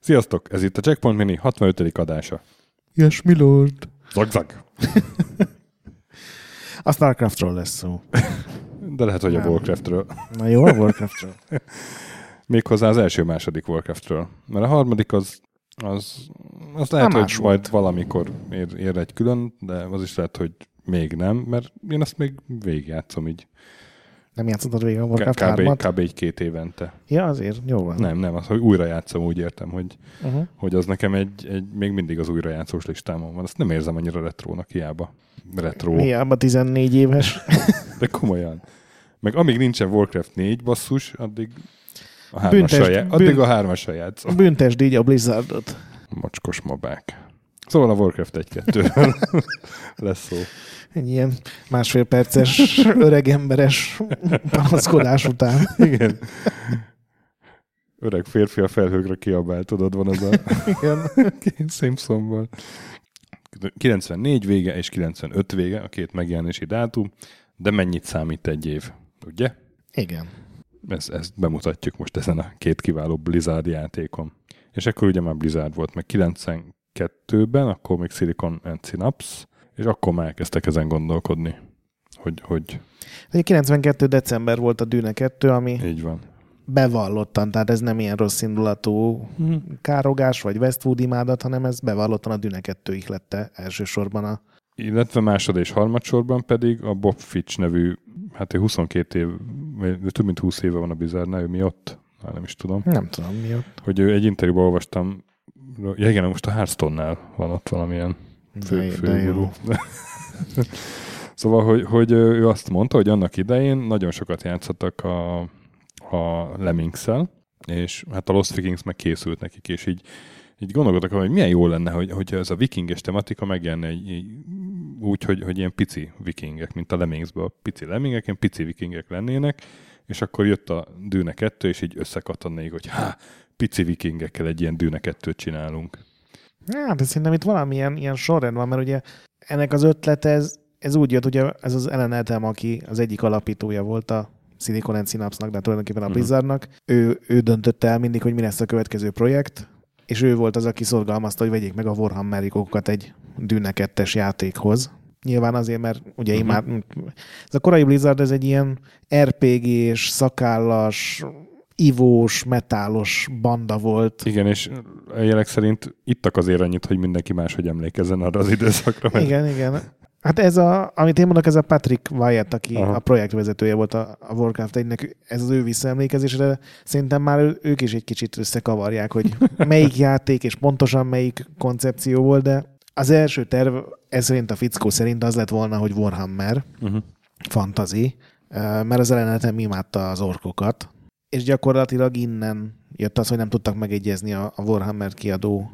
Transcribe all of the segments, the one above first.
Sziasztok! Ez itt a Checkpoint Mini 65. adása. Yes, milord. Zagzag! A Starcraftról lesz szó. De lehet, hogy a Nem. Warcraftről. Na jó, a Warcraftról. Méghozzá az első-második Warcraftről. Mert a harmadik az, az, az lehet, Na, hogy más majd volt. valamikor ér, ér egy külön, de az is lehet, hogy még nem, mert én azt még végigjátszom így. Nem játszottad végig a Warcraft kb, 3-at? kb. egy két évente. Ja, azért. Jó van. Nem, nem, az, hogy újra játszom, úgy értem, hogy, Uh-huh. hogy az nekem egy, egy, még mindig az újrajátszós listámon van. Azt nem érzem annyira retrónak hiába. Retro. Hiába 14 éves. De komolyan. Meg amíg nincsen Warcraft 4 basszus, addig a Büntest- já- addig bűn- a hármassal játszom. Büntesd így a Blizzardot. Macskos mabák. Szóval a Warcraft 1-2-ről lesz szó. Egy ilyen másfél perces öregemberes panaszkodás után. Igen. Öreg férfi a felhőkre kiabál, tudod, van az a Igen. Simpsonból. 94 vége és 95 vége, a két megjelenési dátum, de mennyit számít egy év, ugye? Igen. Ezt, ezt bemutatjuk most ezen a két kiváló Blizzard játékon. És akkor ugye már Blizzard volt, meg 92-ben, akkor még Silicon and Synapse, és akkor már elkezdtek ezen gondolkodni, hogy, hogy Ugye 92. december volt a Dűne 2, ami így van. bevallottan, tehát ez nem ilyen rossz indulatú károgás vagy Westwood imádat, hanem ez bevallottan a Dűne 2 ihlette elsősorban a Illetve másod és harmadsorban pedig a Bob Fitch nevű, hát ő 22 év, vagy több mint 20 éve van a Blizzardnál, ő mi ott? Már nem is tudom. nem tudom miatt. Hogy ő egy interjúban olvastam, ja igen, most a Hearthstone-nál van ott valamilyen fő, De, de főgurú. jó. szóval, hogy, hogy ő azt mondta, hogy annak idején nagyon sokat játszottak a, a lemmings és hát a Lost Vikings meg készült nekik, és így, így gondolkodtak, hogy milyen jó lenne, hogy, hogy ez a vikinges tematika megjelenne egy, egy, úgy, hogy, hogy ilyen pici vikingek, mint a Lemmingsben, pici lemmingek, ilyen pici vikingek lennének, és akkor jött a Dűne 2, és így összekattannék, hogy há, pici vikingekkel egy ilyen Dűne 2 csinálunk. Hát, de szerintem itt valamilyen ilyen sorrend van, mert ugye ennek az ötlet ez, ez úgy jött, ugye ez az Ellen Eltem, aki az egyik alapítója volt a Silicon Synapse-nak, de tulajdonképpen a Mhm. Blizzardnak. Ő, ő döntötte el mindig, hogy mi lesz a következő projekt, és ő volt az, aki szorgalmazta, hogy vegyék meg a Warhammer ikokat egy Dűne 2 játékhoz. Nyilván azért, mert ugye uh-huh. imád, ez a korai Blizzard, ez egy ilyen RPG-s, szakállas, ivós, metálos banda volt. Igen, és jelek szerint ittak azért annyit, hogy mindenki máshogy emlékezzen arra az időszakra. Mert Igen, igen. Hát ez a, amit én mondok, ez a Patrick Wyatt, aki Aha. A projektvezetője volt a, a Warcraft 1 ez az ő visszaemlékezésre. Szerintem már ő- ők is egy kicsit összekavarják, hogy melyik játék és pontosan melyik koncepció volt, de az első terv, ez szerint a fickó szerint az lett volna, hogy Warhammer, uh-huh. fantazi, eh, mert az ellenetem imádta az orkokat, és gyakorlatilag innen jött az, hogy nem tudtak megegyezni a, a Warhammer kiadó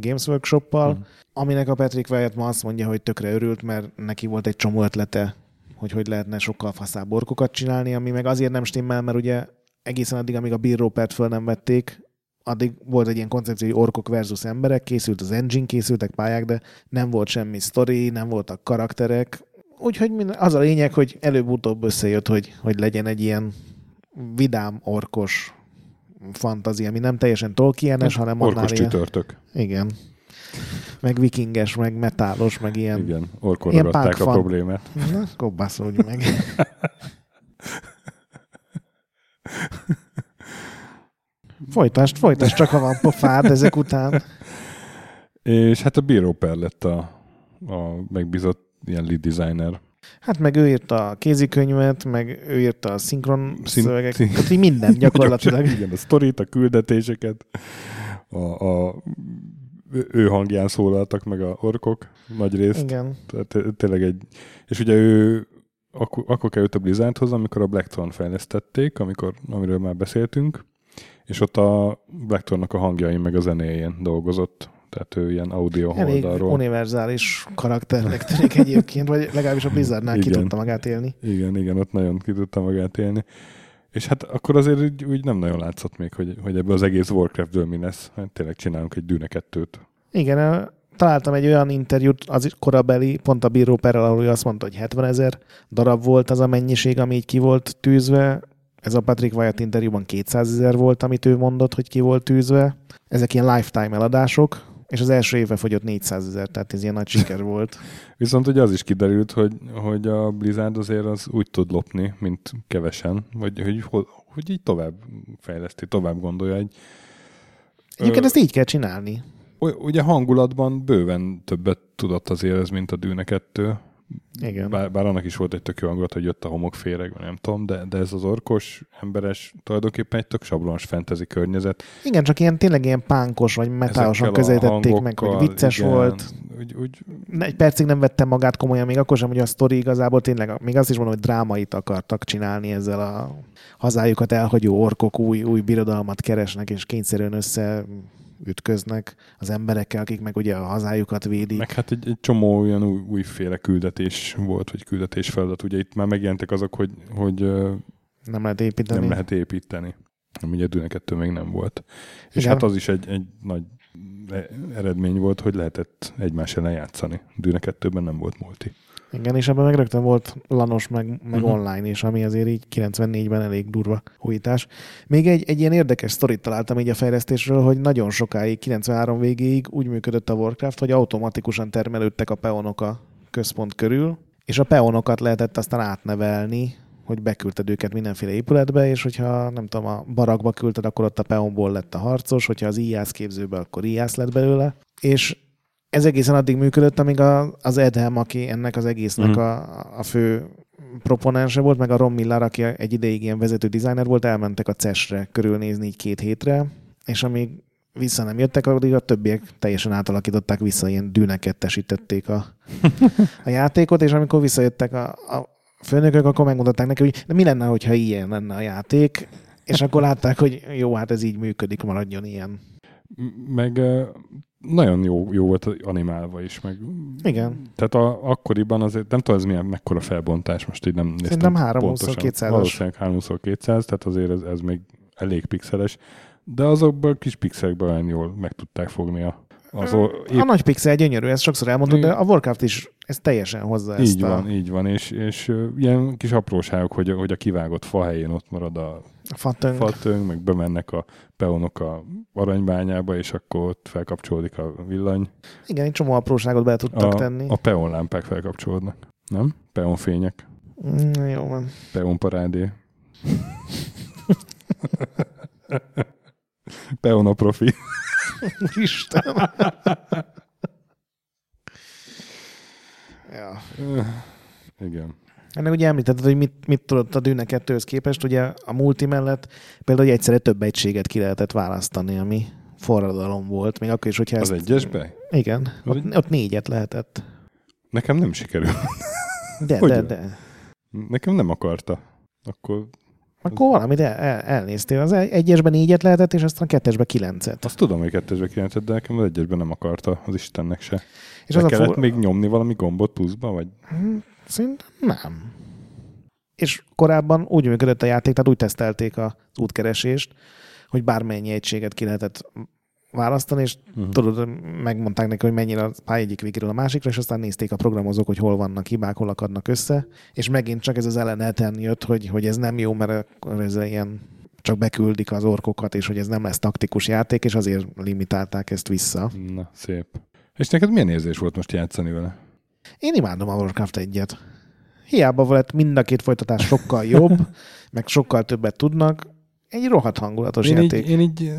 Games Workshop-pal, Mhm. Aminek a Patrick Wyatt ma azt mondja, hogy tökre örült, mert neki volt egy csomó ötlete, hogy hogy lehetne sokkal faszább orkokat csinálni, ami meg azért nem stimmel, mert ugye egészen addig, amíg a Bill Ropert föl nem vették, addig volt egy ilyen koncepció, hogy orkok versus emberek, készült az engine, készültek pályák, de nem volt semmi sztori, nem voltak karakterek, úgyhogy minden, az a lényeg, hogy előbb-utóbb összejött, hogy, hogy legyen egy ilyen vidám, orkos fantázia, ami nem teljesen Tolkienes, hanem annál Orkos ilyen, csütörtök. igen. Meg vikinges, meg metálos, meg ilyen. Igen, punk a problémát. Na, akkor baszolj meg. Folytasd, folytasd, csak ha van pofád ezek után. És hát a Bill Roper lett a, a megbízott ilyen lead designer. Hát meg ő írta a kézikönyvet, meg ő írta a szinkron Szín- szövegek, szín- tehát így minden gyakorlatilag. Igen, a sztorit, a küldetéseket, a, a, ő- hangján szólaltak meg a orkok nagy részt. Igen. Tehát té- tényleg egy... És ugye ő akkor, akkor került a Blizzardhoz, amikor a Blackthorn fejlesztették, amikor, amiről már beszéltünk, és ott a Blackthornnak a hangjain meg a zenéjén dolgozott. Tehát ő ilyen audio Elég oldalról. univerzális karakternek tűnik egyébként, vagy legalábbis a Blizzardnál ki Igen. tudta magát élni. Igen, igen, ott nagyon ki tudta magát élni. És hát akkor azért úgy, úgy nem nagyon látszott még, hogy, hogy ebből az egész Warcraftből mi lesz. Hát tényleg csinálunk egy Dűne kettőt. Igen, találtam egy olyan interjút az korabeli, pont a bíró perrel, ahol azt mondta, hogy 70 ezer darab volt az a mennyiség, ami így ki volt tűzve. Ez a Patrick Wyatt interjúban 200 ezer volt, amit ő mondott, hogy ki volt tűzve. Ezek ilyen lifetime eladások, és az első éve fogyott 400 ezer, tehát ez ilyen nagy siker volt. Viszont ugye az is kiderült, hogy, hogy a Blizzard azért az úgy tud lopni, mint kevesen, vagy hogy, hogy így tovább fejleszti, tovább gondolja egy... Egyébként ö, ezt így kell csinálni. Ugye hangulatban bőven többet tudott azért ez, mint a Dűne 2. Igen. Bár, bár annak is volt egy tök jó hangulat, hogy jött a homokféreg, nem tudom, de, de ez az orkos, emberes, tulajdonképpen egy tök sablonos fantasy környezet. Igen, csak ilyen tényleg ilyen pánkos, vagy metálosan közelítették meg, hogy vicces igen, volt. Úgy, úgy... Egy percig nem vettem magát komolyan, még akkor sem, hogy a sztori igazából tényleg, még azt is mondom, hogy drámait akartak csinálni ezzel a hazájukat elhagyó orkok új, új birodalmat keresnek, és kényszerűen össze ütköznek az emberekkel, akik meg ugye a hazájukat védik. Meg hát egy, egy csomó olyan új, újféle küldetés volt, vagy küldetés feladat. Ugye itt már megjelentek azok, hogy, hogy nem lehet építeni. Nem lehet építeni. Ami ugye Dune 2 még nem volt. Igen. És hát az is egy, egy nagy e, eredmény volt, hogy lehetett egymás ellen játszani. Dune 2-ben nem volt multi. Igen, és ebben meg rögtön volt lanos, meg, meg uh-huh. online is, ami azért így 94-ben elég durva újítás. Még egy, egy ilyen érdekes sztorit találtam így a fejlesztésről, hogy nagyon sokáig, 93 végéig úgy működött a Warcraft, hogy automatikusan termelődtek a peonok a központ körül, és a peonokat lehetett aztán átnevelni, hogy beküldted őket mindenféle épületbe, és hogyha nem tudom, a barakba küldted, akkor ott a peonból lett a harcos, hogyha az IAS képzőbe, akkor IAS lett belőle. És ez egészen addig működött, amíg a, az Edhem, aki ennek az egésznek mm. a, a fő proponense volt, meg a Ron Miller, aki egy ideig ilyen vezető designer volt, elmentek a CES-re körülnézni így két hétre, és amíg vissza nem jöttek, addig a többiek teljesen átalakították vissza, ilyen dűnekettesítették a, a játékot, és amikor visszajöttek a, a főnökök, akkor megmutatták neki, hogy de mi lenne, hogyha ilyen lenne a játék, és akkor látták, hogy jó, hát ez így működik, maradjon ilyen. Meg nagyon jó, jó volt animálva is. Meg, Igen. Tehát a, akkoriban azért, nem tudom, ez milyen, mekkora felbontás, most így nem néztem Szerintem 3 200 Valószínűleg 3 200 tehát azért ez, ez még elég pixeles. De azokban a kis pixelekben olyan jól meg tudták fogni a az o, épp... A nagy pixel gyönyörű, ezt sokszor elmondod, de a Warcraft is ez teljesen hozza így ezt van, a... Így van, és, és ilyen kis apróságok, hogy, hogy a kivágott fa helyén ott marad a, a fatöng. fatöng, meg bemennek a peonok a aranybányába, és akkor ott felkapcsolódik a villany. Igen, egy csomó apróságot be tudtak a, tenni. A peonlámpák felkapcsolódnak, nem? Peonfények. Mm, jó van. Peonparádé. Peona profi. Isten. ja. Igen. Ennek ugye említetted, hogy mit, mit tudott a Dűne 2 képest, ugye a multi mellett például, hogy egyszerre több egységet ki lehetett választani, ami forradalom volt, még akkor is, hogyha Az ezt... egyesbe? Igen, ott, ott négyet lehetett. Nekem nem sikerült. De, de, de. Nekem nem akarta. Akkor akkor valamit el, el, elnéztél. Az egyesben négyet lehetett, és aztán kettesben kilencet. Azt tudom, hogy kettesben kilencet, de nekem az egyesben nem akarta az Istennek se. És az kellett for... még nyomni valami gombot pluszba, vagy? Szerintem nem. És korábban úgy működött a játék, tehát úgy tesztelték az útkeresést, hogy bármennyi egységet ki lehetett választani, és uh-huh. tudod, megmondták neki, hogy mennyire a pály egyik végéről a másikra, és aztán nézték a programozók, hogy hol vannak hibák, hol akadnak össze, és megint csak ez az elleneten jött, hogy, hogy ez nem jó, mert ez ilyen csak beküldik az orkokat, és hogy ez nem lesz taktikus játék, és azért limitálták ezt vissza. Na, szép. És neked milyen érzés volt most játszani vele? Én imádom a Warcraft egyet. Hiába volt mind a két folytatás sokkal jobb, meg sokkal többet tudnak. Egy rohadt hangulatos én játék. Így, én így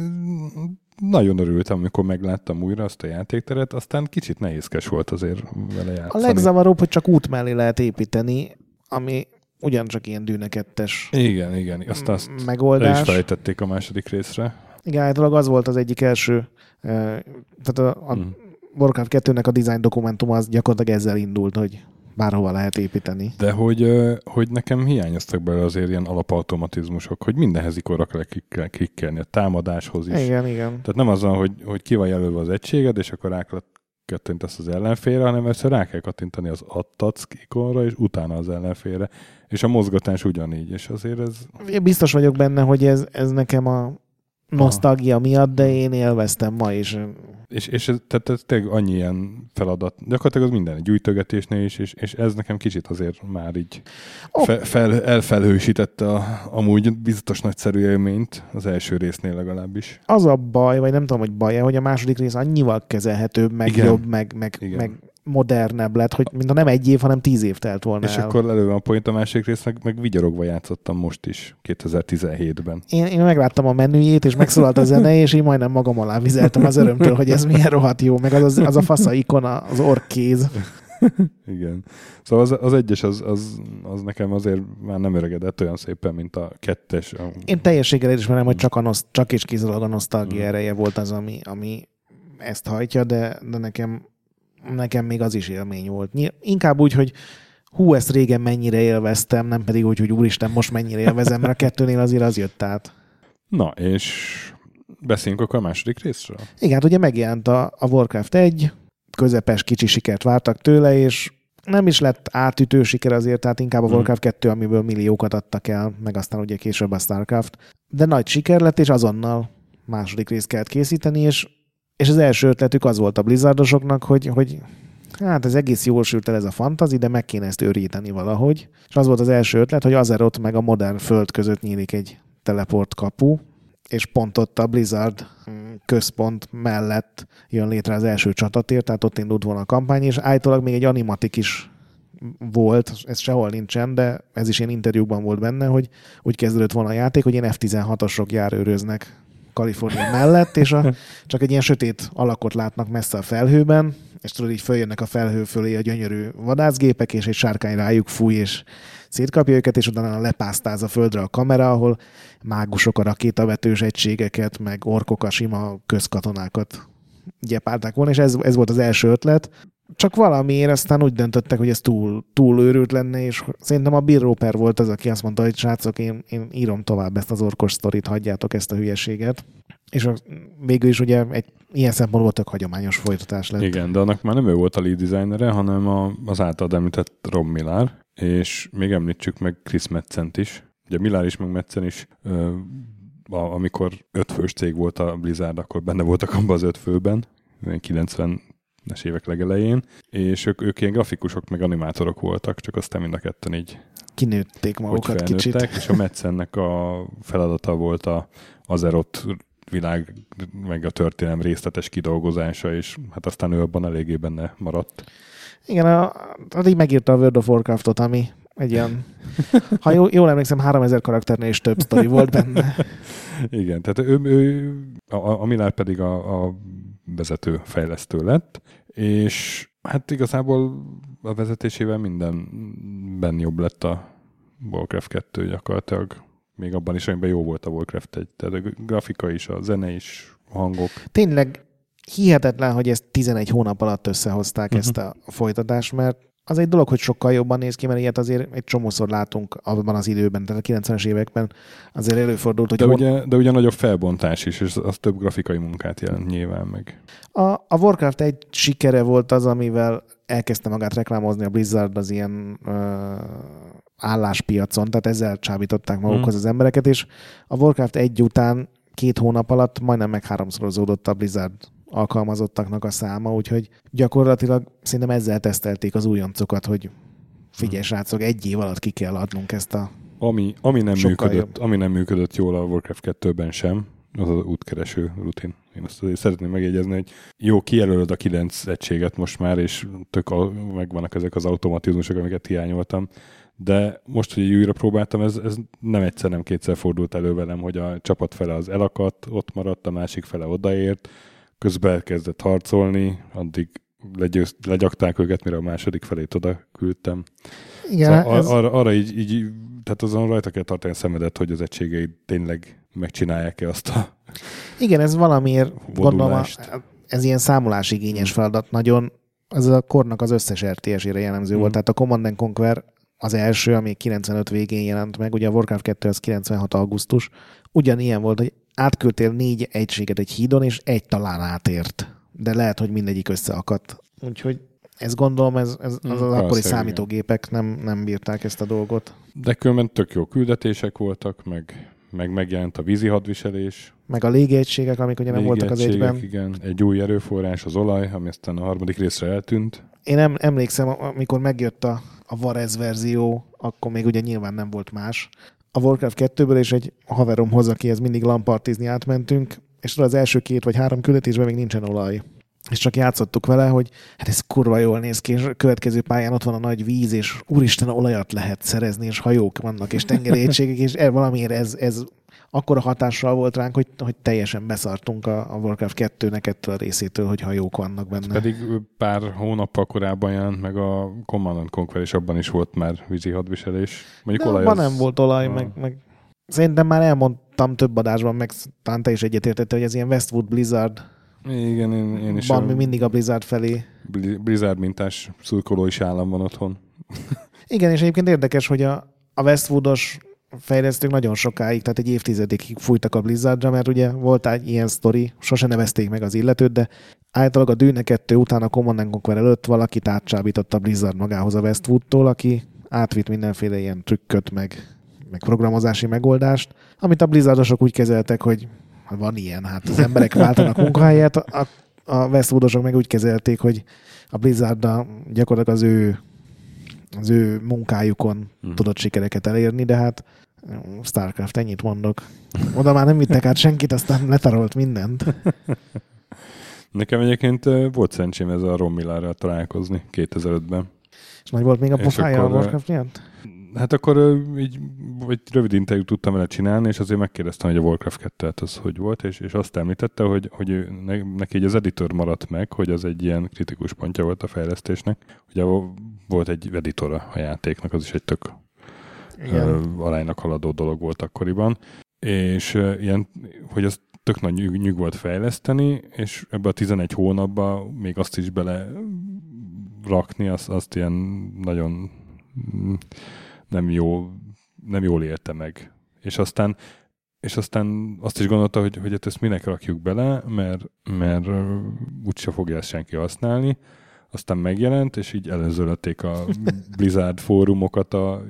nagyon örültem, amikor megláttam újra azt a játékteret, aztán kicsit nehézkes volt azért vele játszani. A legzavaróbb, hogy csak út mellé lehet építeni, ami ugyancsak ilyen dűnekettes igen, igen, azt, azt megoldás. is fejtették a második részre. Igen, általában az volt az egyik első, tehát a, a hmm. Warcraft 2-nek a design dokumentum az gyakorlatilag ezzel indult, hogy bárhova lehet építeni. De hogy, hogy nekem hiányoztak belőle azért ilyen alapautomatizmusok, hogy mindenhez ikorra kell klikkelni, a támadáshoz is. Igen, igen. Tehát nem az van, hogy, hogy ki van jelölve az egységed, és akkor rá kattintasz az ellenfélre, hanem ezt rá kell kattintani az adtatsz ikonra, és utána az ellenfélre. És a mozgatás ugyanígy, és azért ez... Biztos vagyok benne, hogy ez, ez nekem a nosztalgia miatt, de én élveztem ma is. És, és ez, tehát ez tényleg annyi ilyen feladat, gyakorlatilag az minden egy gyújtogetésnél is, és, és ez nekem kicsit azért már így fe, fel, elfelhősítette a, amúgy biztos nagyszerű élményt, az első résznél legalábbis. Az a baj, vagy nem tudom, hogy baj hogy a második rész annyival kezelhetőbb, meg Igen. jobb, meg, meg, Igen. meg modernebb lett, hogy mint nem egy év, hanem tíz év telt volna És el. akkor előbb a point a másik rész, meg, meg vigyorogva játszottam most is, 2017-ben. Én, én megláttam a menüjét, és megszólalt a zene, és én majdnem magam alá vizeltem az örömtől, hogy ez milyen rohadt jó, meg az, az, az a fasza ikona, az orkéz. Igen. Szóval az, az egyes, az, az, az nekem azért már nem öregedett olyan szépen, mint a kettes. A... Én teljességgel ismerem, hogy csak, a noszt, csak és kizárólag a nosztalgia hmm. ereje volt az, ami, ami ezt hajtja, de, de nekem nekem még az is élmény volt. Inkább úgy, hogy hú, ezt régen mennyire élveztem, nem pedig úgy, hogy úristen, most mennyire élvezem, mert a kettőnél azért az jött át. Na, és beszéljünk akkor a második részről? Igen, hát ugye megjelent a, a Warcraft 1, közepes kicsi sikert vártak tőle, és nem is lett átütő siker azért, tehát inkább a mhm. Warcraft 2, amiből milliókat adtak el, meg aztán ugye később a Starcraft. De nagy siker lett, és azonnal második részt kellett készíteni, és és az első ötletük az volt a Blizzardosoknak, hogy, hogy hát ez egész jól sült el ez a fantazi, de meg kéne ezt őríteni valahogy. És az volt az első ötlet, hogy Azeroth meg a modern föld között nyílik egy teleport kapu, és pont ott a Blizzard központ mellett jön létre az első csatatér, tehát ott indult volna a kampány, és állítólag még egy animatik is volt, ez sehol nincsen, de ez is ilyen interjúkban volt benne, hogy úgy kezdődött volna a játék, hogy ilyen F-16-osok járőröznek Kalifornia mellett, és a, csak egy ilyen sötét alakot látnak messze a felhőben, és tudod, így följönnek a felhő fölé a gyönyörű vadászgépek, és egy sárkány rájuk fúj, és szétkapja őket, és utána lepásztáz a földre a kamera, ahol mágusok a rakétavetős egységeket, meg orkok a sima közkatonákat gyepálták volna, és ez, ez volt az első ötlet csak valamiért aztán úgy döntöttek, hogy ez túl, túl őrült lenne, és szerintem a Bill Roper volt az, aki azt mondta, hogy srácok, én, én írom tovább ezt az orkos sztorit, hagyjátok ezt a hülyeséget. És a, végül is ugye egy ilyen szempontból tök hagyományos folytatás lett. Igen, de annak már nem ő volt a lead designere, hanem a, az által említett Rob Millar, és még említsük meg Chris Metzent is. Ugye Millar is, meg Metzen is ö, a, amikor ötfős cég volt a Blizzard, akkor benne voltak abban az öt főben, 90 es évek legelején, és ők, ők ilyen grafikusok, meg animátorok voltak, csak aztán mind a ketten így kinőtték magukat kicsit. És a Metszennek a feladata volt a Azeroth világ, meg a történelem részletes kidolgozása, és hát aztán ő abban eléggé benne maradt. Igen, a, addig megírta a World of Warcraftot, ami egy ilyen, ha jól, jól emlékszem, 3000 karakternél is több sztori volt benne. Igen, tehát ő, ő a, a Milár pedig a, a vezető fejlesztő lett, és hát igazából a vezetésével mindenben jobb lett a Warcraft 2 gyakorlatilag. Még abban is, amiben jó volt a Warcraft 1. Tehát a grafika is, a zene is, a hangok. Tényleg hihetetlen, hogy ezt 11 hónap alatt összehozták uh-huh. ezt a folytatást, mert az egy dolog, hogy sokkal jobban néz ki, mert ilyet azért egy csomószor látunk abban az időben, tehát a 90-es években azért előfordult, hogy... De, hon... ugye, de ugye nagyobb felbontás is, és az több grafikai munkát jelent nyilván meg. A, a Warcraft egy sikere volt az, amivel elkezdte magát reklámozni a Blizzard az ilyen uh, álláspiacon, tehát ezzel csábították magukhoz hmm. az embereket, és a Warcraft egy után két hónap alatt majdnem meg háromszorozódott a Blizzard alkalmazottaknak a száma, úgyhogy gyakorlatilag szerintem ezzel tesztelték az újoncokat, hogy figyelj hmm. srácok, egy év alatt ki kell adnunk ezt a ami, ami, nem működött, ami nem működött jól a Warcraft 2-ben sem, az az útkereső rutin. Én azt azért szeretném megjegyezni, hogy jó, kijelölöd a kilenc egységet most már, és tök a, megvannak ezek az automatizmusok, amiket hiányoltam, de most, hogy újra próbáltam, ez, ez nem egyszer, nem kétszer fordult elő velem, hogy a csapat fele az elakadt, ott maradt, a másik fele odaért, közben elkezdett harcolni, addig legyőz, legyakták őket, mire a második felét oda küldtem. Igen, szóval ez... arra, arra így, így, tehát azon rajta kell tartani a szemedet, hogy az egységeid tényleg megcsinálják-e azt a Igen, ez valamiért gondolom, ez ilyen számolásigényes feladat nagyon, ez a kornak az összes RTS-ére jellemző mm. volt. Tehát a Command Conquer az első, ami 95 végén jelent meg, ugye a Warcraft 2 az 96 augusztus, ugyanilyen volt, hogy átküldtél négy egységet egy hídon, és egy talán átért. De lehet, hogy mindegyik összeakadt. Úgyhogy ezt gondolom, ez, ez az, az akkori számítógépek nem, nem bírták ezt a dolgot. De különben tök jó küldetések voltak, meg, meg megjelent a vízi hadviselés. Meg a légiegységek, amik ugye nem voltak az egyben. igen. Egy új erőforrás, az olaj, ami aztán a harmadik részre eltűnt. Én em, emlékszem, amikor megjött a, a Varez verzió, akkor még ugye nyilván nem volt más. A Warcraft 2-ből és egy haveromhoz, akihez mindig lampartizni átmentünk, és az első két vagy három küldetésben még nincsen olaj. És csak játszottuk vele, hogy hát ez kurva jól néz ki, és a következő pályán ott van a nagy víz, és úristen, olajat lehet szerezni, és hajók vannak, és tengerétségek, és e, valamiért ez, ez akkora hatással volt ránk, hogy, hogy teljesen beszartunk a, a Warcraft 2-nek ettől a részétől, hogy hajók vannak benne. Pedig pár hónappal korábban jelent meg a Command Conquer, és abban is volt már vízi hadviselés. Mondjuk olaj az... nem volt olaj, a... meg, meg szerintem már elmondtam több adásban, meg talán te is egyetértette, hogy ez ilyen Westwood Blizzard igen, én, én is. Van a... mindig a Blizzard felé. Blizzard mintás szurkoló is állam van otthon. Igen, és egyébként érdekes, hogy a, a Westwoodos fejlesztők nagyon sokáig, tehát egy évtizedekig fújtak a Blizzardra, mert ugye volt egy ilyen sztori, sose nevezték meg az illetőt, de általában a Dűne 2 után a Command Conquer előtt valakit átcsábított a Blizzard magához a Westwoodtól, aki átvitt mindenféle ilyen trükköt, meg, meg programozási megoldást, amit a Blizzardosok úgy kezeltek, hogy van ilyen, hát az emberek váltanak munkahelyet, a, a Westwoodosok meg úgy kezelték, hogy a blizzard gyakorlatilag az ő, az ő munkájukon hmm. tudott sikereket elérni, de hát Starcraft, ennyit mondok. Oda már nem vittek át senkit, aztán letarolt mindent. Nekem egyébként volt szerencsém ez a Ron Millerrel találkozni 2005-ben. És nagy volt még a pofája a Warcraft miatt? Hát akkor így egy rövid interjút tudtam vele csinálni, és azért megkérdeztem, hogy a Warcraft 2 az hogy volt, és, és azt említette, hogy, hogy neki így az editor maradt meg, hogy az egy ilyen kritikus pontja volt a fejlesztésnek. Ugye volt egy editor a játéknak, az is egy tök uh, aránynak haladó dolog volt akkoriban, és ilyen, hogy az tök nagy nyug, nyug volt fejleszteni, és ebbe a 11 hónapban még azt is bele rakni, azt, azt ilyen nagyon nem, jó, nem jól élte meg. És aztán, és aztán azt is gondolta, hogy, hogy hát ezt minek rakjuk bele, mert, mert úgyse fogja ezt senki használni. Aztán megjelent, és így előzölették a Blizzard fórumokat a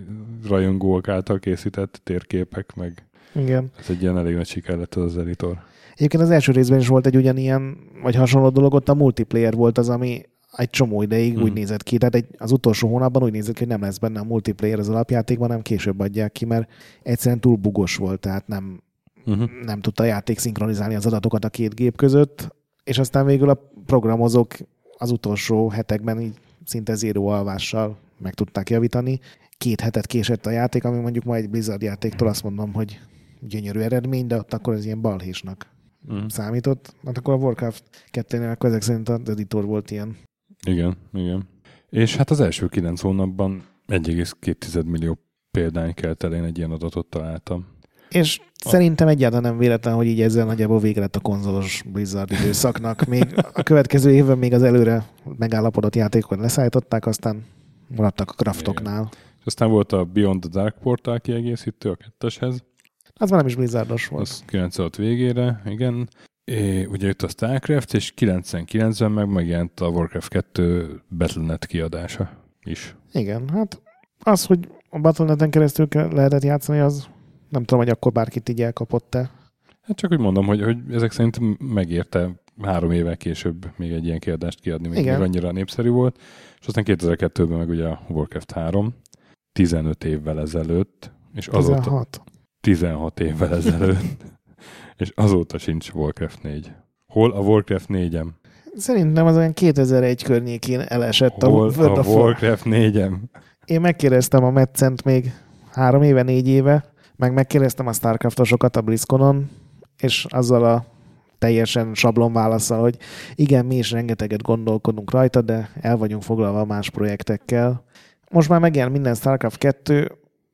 rajongók által készített térképek, meg Igen. ez egy ilyen elég nagy siker lett az editor. Egyébként az első részben is volt egy ugyanilyen, vagy hasonló dolog, ott a multiplayer volt az, ami egy csomó ideig hmm. úgy nézett ki, tehát egy, az utolsó hónapban úgy nézett ki, hogy nem lesz benne a multiplayer az alapjátékban, nem később adják ki, mert egyszerűen túl bugos volt, tehát nem, uh-huh. nem tudta a játék szinkronizálni az adatokat a két gép között, és aztán végül a programozók az utolsó hetekben így szinte zéró alvással meg tudták javítani. Két hetet késett a játék, ami mondjuk ma egy Blizzard játéktól azt mondom, hogy gyönyörű eredmény, de ott akkor ez ilyen balhésnak mm. számított. Hát akkor a Warcraft 2-nél ezek szerint az editor volt ilyen igen, igen. És hát az első kilenc hónapban 1,2 millió példány kelt el, én egy ilyen adatot találtam. És a... szerintem egyáltalán nem véletlen, hogy így ezzel nagyjából vége lett a konzolos Blizzard időszaknak. Még a következő évben még az előre megállapodott játékot leszállították, aztán maradtak a craftoknál. És aztán volt a Beyond the Dark Portal kiegészítő a ketteshez. Az már nem is Blizzardos volt. Az 96 végére, igen. É, ugye jött a StarCraft, és 99-ben meg megjelent a Warcraft 2 Battle.net kiadása is. Igen, hát az, hogy a Battle.net-en keresztül lehetett játszani, az nem tudom, hogy akkor bárkit így elkapott-e. Hát csak úgy mondom, hogy, hogy ezek szerint megérte három évvel később még egy ilyen kiadást kiadni, még, még annyira népszerű volt. És aztán 2002-ben meg ugye a Warcraft 3, 15 évvel ezelőtt, és azóta 16, 16 évvel ezelőtt és azóta sincs Warcraft 4. Hol a Warcraft 4-em? Szerintem az olyan 2001 környékén elesett Hol a a Warcraft 4-em? Én megkérdeztem a Metcent még három éve, négy éve, meg megkérdeztem a Starcraftosokat a BlizzConon, és azzal a teljesen sablon válaszsal, hogy igen, mi is rengeteget gondolkodunk rajta, de el vagyunk foglalva más projektekkel. Most már megjelent minden StarCraft 2,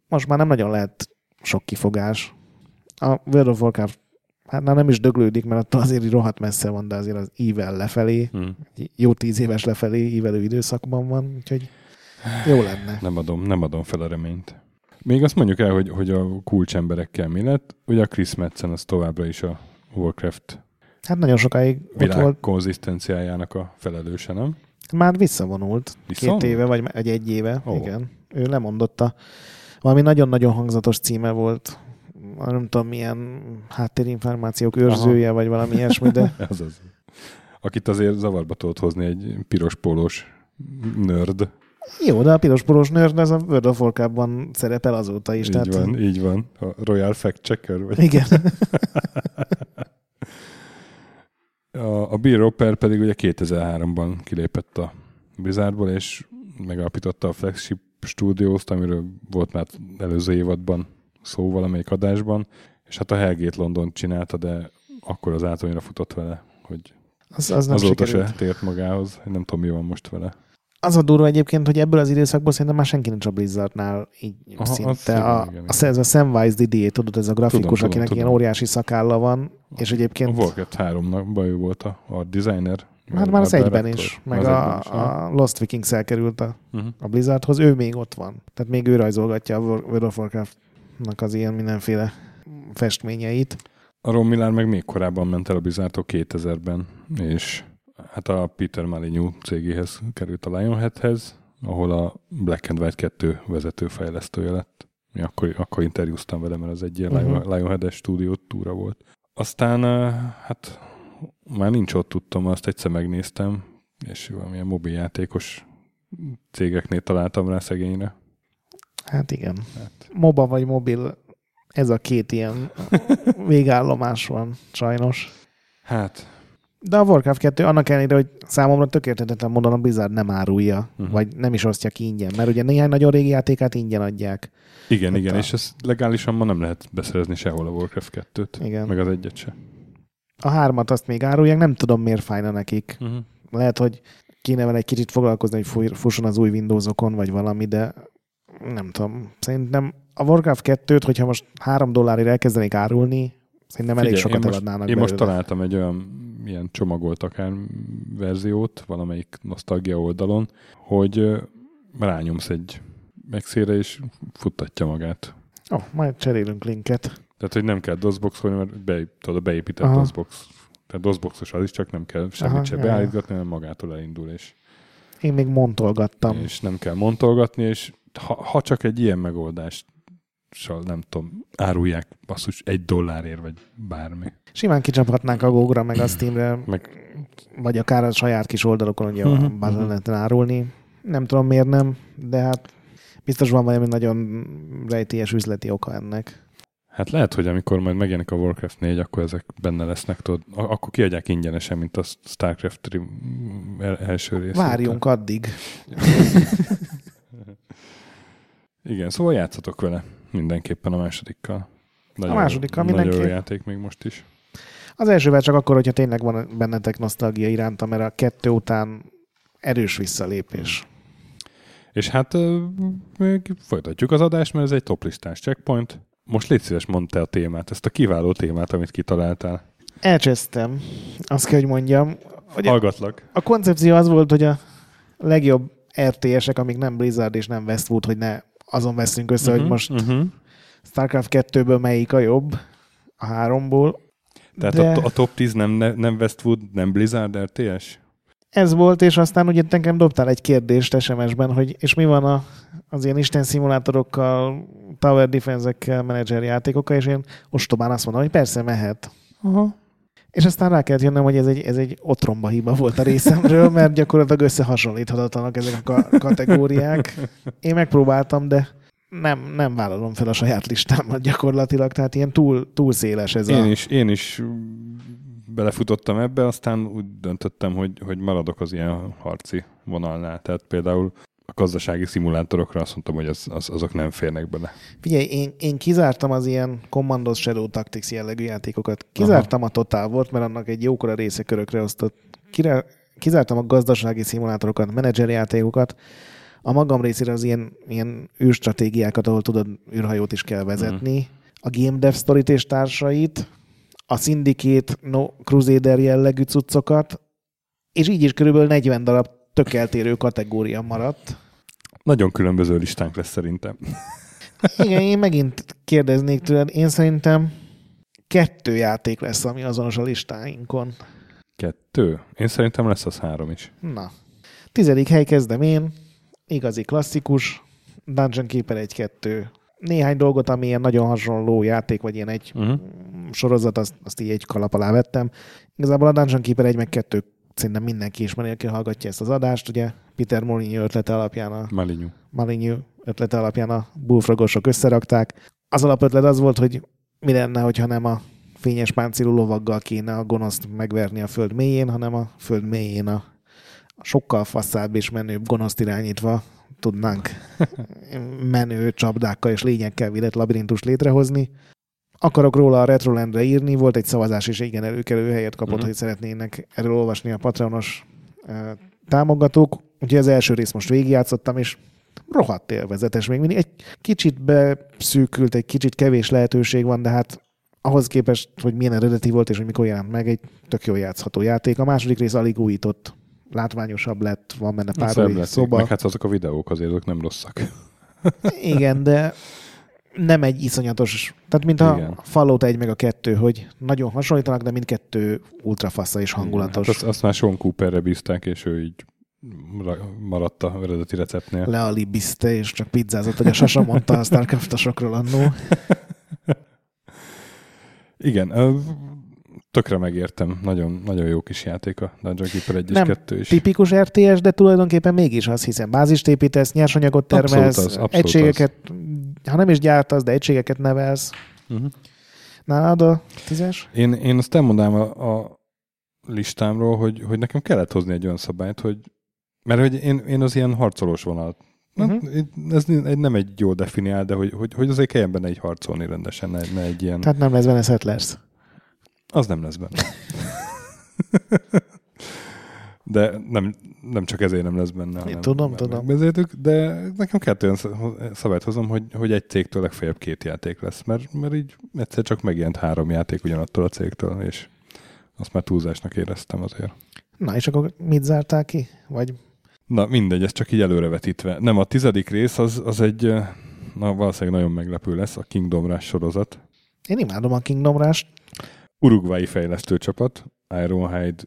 most már nem nagyon lehet sok kifogás. A World of Warcraft hát nem is döglődik, mert attól azért rohadt messze van, de azért az ível lefelé, hmm. jó tíz éves lefelé ívelő időszakban van, úgyhogy jó lenne. Nem adom, nem adom fel a reményt. Még azt mondjuk el, hogy, hogy a kulcsemberekkel mi lett. Ugye a Chris Metzen az továbbra is a Warcraft Hát nagyon sokáig világ ott volt. konzisztenciájának a felelőse, nem? Már visszavonult. Visszavonult? Két éve, vagy egy, egy éve. Oh. Igen. Ő lemondotta. Valami nagyon-nagyon hangzatos címe volt nem tudom, milyen háttérinformációk őrzője, Aha. vagy valami ilyesmi, de... az az. Akit azért zavarba tudod hozni egy piros pólós nörd. Jó, de a piros pólós nörd az a World of Warcraft-ban szerepel azóta is. Így tehát... van, így van. A Royal Fact Checker. Vagy. Igen. a, a Bill Roper pedig ugye 2003-ban kilépett a Blizzardból, és megalapította a Flagship Studios-t, amiről volt már előző évadban szó valamelyik adásban, és hát a Hellgate London csinálta, de akkor az átonyra futott vele, hogy az, az nem azóta sikerült. se tért magához. Nem tudom, mi van most vele. Az a durva egyébként, hogy ebből az időszakból szerintem már senki nincs a Blizzardnál így Aha, szinte. az a, igen, igen, a, ez a Samwise Didier, tudod, ez a grafikus, Tudom, akinek tudom. ilyen óriási szakálla van, és A egyébként Warcraft 3-ban ő volt a art designer. már, már az a egyben is, meg Az a, is, a Lost Vikings elkerült a, Uh-huh. a Blizzardhoz, ő még ott van. Tehát még ő rajzolgatja a World of Warcraft-nak az ilyen mindenféle festményeit. A Ron Millard meg még korábban ment el a Blizzardtól 2000-ben, és hát a Peter Molyneux cégéhez került a Lionheadhez, ahol a Black and White 2 vezető fejlesztője lett. Mi akkor, akkor interjúztam vele, mert az egy ilyen Mhm. uh-huh. Lionhead-es stúdió túra volt. Aztán hát már nincs ott tudtam, azt egyszer megnéztem, és valamilyen mobiljátékos cégeknél találtam rá szegényre. Hát igen. Hát, MOBA vagy mobil, ez a két ilyen végállomás van, sajnos. hát De a Warcraft 2 annak ellenére, hogy számomra tökéletetlen módon a Blizzard nem árulja, uh-huh. vagy nem is osztja ki ingyen, mert ugye néhány nagyon régi játékát ingyen adják. igen, igen, a- és ezt legálisan ma nem lehet beszerezni sehol a Warcraft 2-t, Igen. meg az egyet se. A hármat azt még árulják, nem tudom miért fájna nekik. Uh-huh. Lehet, hogy kéne vele egy kicsit foglalkozni, hogy fusson az új Windowsokon, vagy valami, de nem tudom. Szerintem a Warcraft 2-t, hogyha most három dollárért elkezdenék árulni, szerintem elég Figyelj, sokat én most, eladnának Én most találtam egy olyan ilyen csomagolt akár verziót valamelyik nosztalgia oldalon, hogy rányomsz egy megszére, és futtatja magát. Ó, oh, majd cserélünk linket. Tehát, hogy nem kell DOSBoxolni, mert be, tudod, beépített Aha. DOSBox. Tehát DOSBoxos az is, csak nem kell semmit Aha, se jaj. beállítgatni, hanem magától elindul, és, Én még montolgattam. és nem kell montolgatni, és ha, ha csak egy ilyen megoldást nem tudom, árulják basszus egy dollárért, vagy bármi. Simán kicsaphatnánk a Gogra, meg a Steamre, Meg vagy akár a saját kis oldalokon, ugye a Battle.net-en árulni. Nem tudom miért nem, de hát biztos van valami nagyon rejtélyes üzleti oka ennek. Hát lehet, hogy amikor majd megjelenik a Warcraft 4, akkor ezek benne lesznek, tudod, akkor kiadják ingyenesen, mint a Starcraft el- első rész. Várjunk addig. Igen, szóval játszatok vele mindenképpen a másodikkal. Nagyon, másodikkal Nagyon jó mindenképp. játék még most is. Az elsővel csak akkor, hogyha tényleg van bennetek nosztalgia iránta, mert a kettő után erős visszalépés. És hát még folytatjuk az adást, mert ez egy toplistás checkpoint. Most légy szíves, mondd te a témát, ezt a kiváló témát, amit kitaláltál. Elcsesztem. Azt kell, hogy mondjam. Hogy a, Hallgatlak. a koncepció az volt, hogy a legjobb RTS-ek, amik nem Blizzard és nem Westwood, hogy ne azon veszünk össze, uh-huh, hogy most uh-huh. StarCraft 2-ből melyik a jobb a háromból. Tehát De- a, a top 10 nem, ne- nem Westwood, nem Blizzard RTS? Ez volt, és aztán ugye nekem dobtál egy kérdést SMS-ben, hogy és mi van a, az ilyen Isten szimulátorokkal, Tower Defense-ekkel, menedzser játékokkal, és én ostobán azt mondom, hogy persze mehet. Aha. És aztán rá kellett jönnöm, hogy ez egy, ez egy otromba hiba volt a részemről, mert gyakorlatilag összehasonlíthatatlanak ezek a ka- kategóriák. Én megpróbáltam, de nem, nem vállalom fel a saját listámat gyakorlatilag, tehát ilyen túl, túl széles ez Én a... is, én is belefutottam ebbe, aztán úgy döntöttem, hogy, hogy maradok az ilyen harci vonalnál. Tehát például a gazdasági szimulátorokra azt mondtam, hogy az, az, azok nem férnek bele. Figyelj, én, én kizártam az ilyen Commandos Shadow Tactics jellegű játékokat. Kizártam a Total War, mert annak egy jókora része körökre osztott. Kire, kizártam a gazdasági szimulátorokat, menedzser játékokat. A magam részére az ilyen, ilyen űrstratégiákat, ahol tudod, űrhajót is kell vezetni. A Game Dev Story és társait, a Syndicate no, Crusader jellegű cuccokat, és így is körülbelül 40 darab tök eltérő kategória maradt. Nagyon különböző listánk lesz szerintem. Igen, én megint kérdeznék tőled. Én szerintem kettő játék lesz, ami azonos a listáinkon. Kettő? Én szerintem lesz az három is. Na. Tizedik hely kezdem én. Igazi klasszikus. Dungeon Keeper 1-2. néhány dolgot, ami ilyen nagyon hasonló játék, vagy ilyen egy Uh-huh. sorozat, azt, azt így egy kalap alá vettem. Igazából a Dungeon Keeper 1 meg 2 szerintem mindenki is nélkül hallgatja ezt az adást. Ugye Peter Molyneux ötlete alapján a Malinyú. Malinyú ötlete alapján a bullfrogosok összerakták. Az alapötlet az volt, hogy mi lenne, hogyha nem a fényes páncélú lovaggal kéne a gonoszt megverni a föld mélyén, hanem a föld mélyén a sokkal faszább és menőbb gonoszt irányítva tudnánk menő csapdákkal és lényekkel védett labirintust létrehozni. Akarok róla a Retrolandre írni, volt egy szavazás, és igen, előkelő helyet kapott, Mhm. hogy szeretnének erről olvasni a Patronos eh, támogatók. Úgyhogy az első részt most végigjátszottam, és rohadt élvezetes. Még mindig egy kicsit beszűkült, egy kicsit kevés lehetőség van, de hát ahhoz képest, hogy milyen eredeti volt, és hogy mikor jelent meg, egy tök jól játszható játék. A második rész alig újított, látványosabb lett, van benne pár új lett. szoba. Meg hát azok a videók azért azok nem rosszak. Igen, de nem egy iszonyatos, tehát mint a Igen. Fallout 1 meg a 2, hogy nagyon hasonlítanak, de mindkettő ultrafassa és hangulatos. Hát azt, azt már Sean Cooperre bízták, és ő így ra- maradt a eredeti receptnél. lealibizte, és csak pizzázott, hogy a Sasa mondta a Starcraftosokról annó. Igen, tökre megértem. Nagyon, nagyon jó kis játék a Dungeon Keeper 1 és Nem 2 is. Tipikus RTS, de tulajdonképpen mégis az, hiszen bázist építesz, nyersanyagot termelsz, Abszolút az, abszolút egységeket, ha nem is gyártasz, de egységeket nevelsz. Uh-huh. Nálad a tízes? Én, én azt elmondám a, a listámról, hogy, hogy nekem kellett hozni egy olyan szabályt, hogy mert hogy én, én az ilyen harcolós vonalat Mhm. Uh-huh. Ez nem egy jó definiál, de hogy, hogy, hogy azért kelljen benne egy harcolni rendesen, ne, ne egy ilyen... Tehát nem lesz benne Settlers. Az nem lesz benne. De nem, nem csak ezért nem lesz benne. hanem tudom, tudom. megbeszéltük, de nekem kettő olyan sz- szabályt hozom, hogy, hogy egy cégtől legfeljebb két játék lesz, mert, mert így egyszer csak megjelent három játék ugyanattól a cégtől, és azt már túlzásnak éreztem azért. Na, és akkor mit zártál ki? Vagy Na mindegy, ez csak így előrevetítve. Nem, a tizedik rész az, az egy, na valószínűleg nagyon meglepő lesz, a Kingdom Rush sorozat. én imádom a Kingdom Rush-t. Uruguayi fejlesztő csapat, Ironhide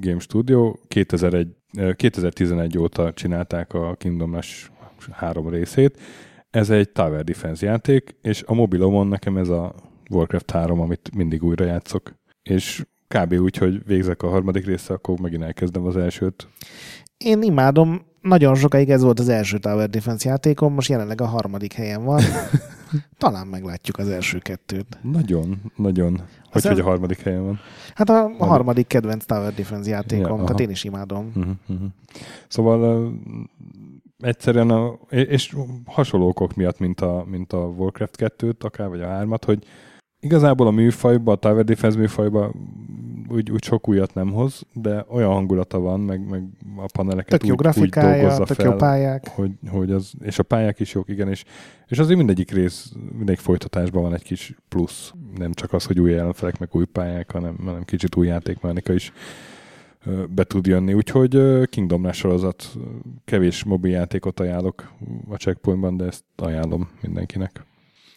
Game Studio, 2001, eh, 2011 óta csinálták a Kingdom Rush három részét. Ez egy Tower Defense játék, és a mobilomon nekem ez a Warcraft 3, amit mindig újra játszok. És kb. úgy, hogy végzek a harmadik része, akkor megint elkezdem az elsőt. Én imádom, nagyon sokáig ez volt az első Tower Defense játékom, most jelenleg a harmadik helyen van. Talán meglátjuk az első kettőt. Nagyon, nagyon. Hogy, Aztán- hogy a harmadik helyen van. Hát a, a harmadik kedvenc Tower Defense játékom, Ja, ja, tehát aha. én is imádom. Uh-huh, uh-huh. Szóval uh, egyszerűen, a, és hasonló okok miatt, mint a, mint a Warcraft 2-t akár, vagy a 3-at, hogy igazából a műfajba, a Tower Defense műfajba úgy, úgy sok újat nem hoz, de olyan hangulata van, meg, meg a paneleket Tök jó úgy, úgy dolgozza tök fel, jó pályák. hogy, hogy az, és a pályák is jók, igen, és, és azért mindegyik rész, mindegyik folytatásban van egy kis plusz. Nem csak az, hogy új ellenfelek, meg új pályák, hanem, hanem kicsit új játékmechanika is be tud jönni. Úgyhogy Kingdom Rush sorozat, kevés mobil játékot ajánlok a checkpointban, de ezt ajánlom mindenkinek.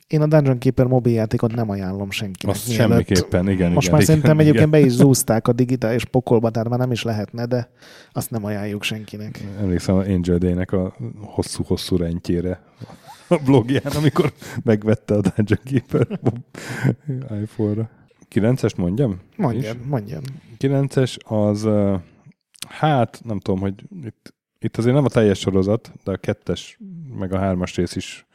Én a Dungeon Keeper mobil játékot nem ajánlom senkinek. Azt mielőtt- semmiképpen, igen. Most igen, már igen, szerintem igen. egyébként be is zúzták a digitális pokolba, tehát már nem is lehetne, de azt nem ajánljuk senkinek. Emlékszem a Angel Day-nek a hosszú-hosszú rendjére a blogján, amikor megvette a Dungeon Keeper iPhone-ra. 9-est mondjam? Mondjam, mondjam. 9-es az, hát nem tudom, hogy itt, itt azért nem a teljes sorozat, de a kettes meg a hármas rész is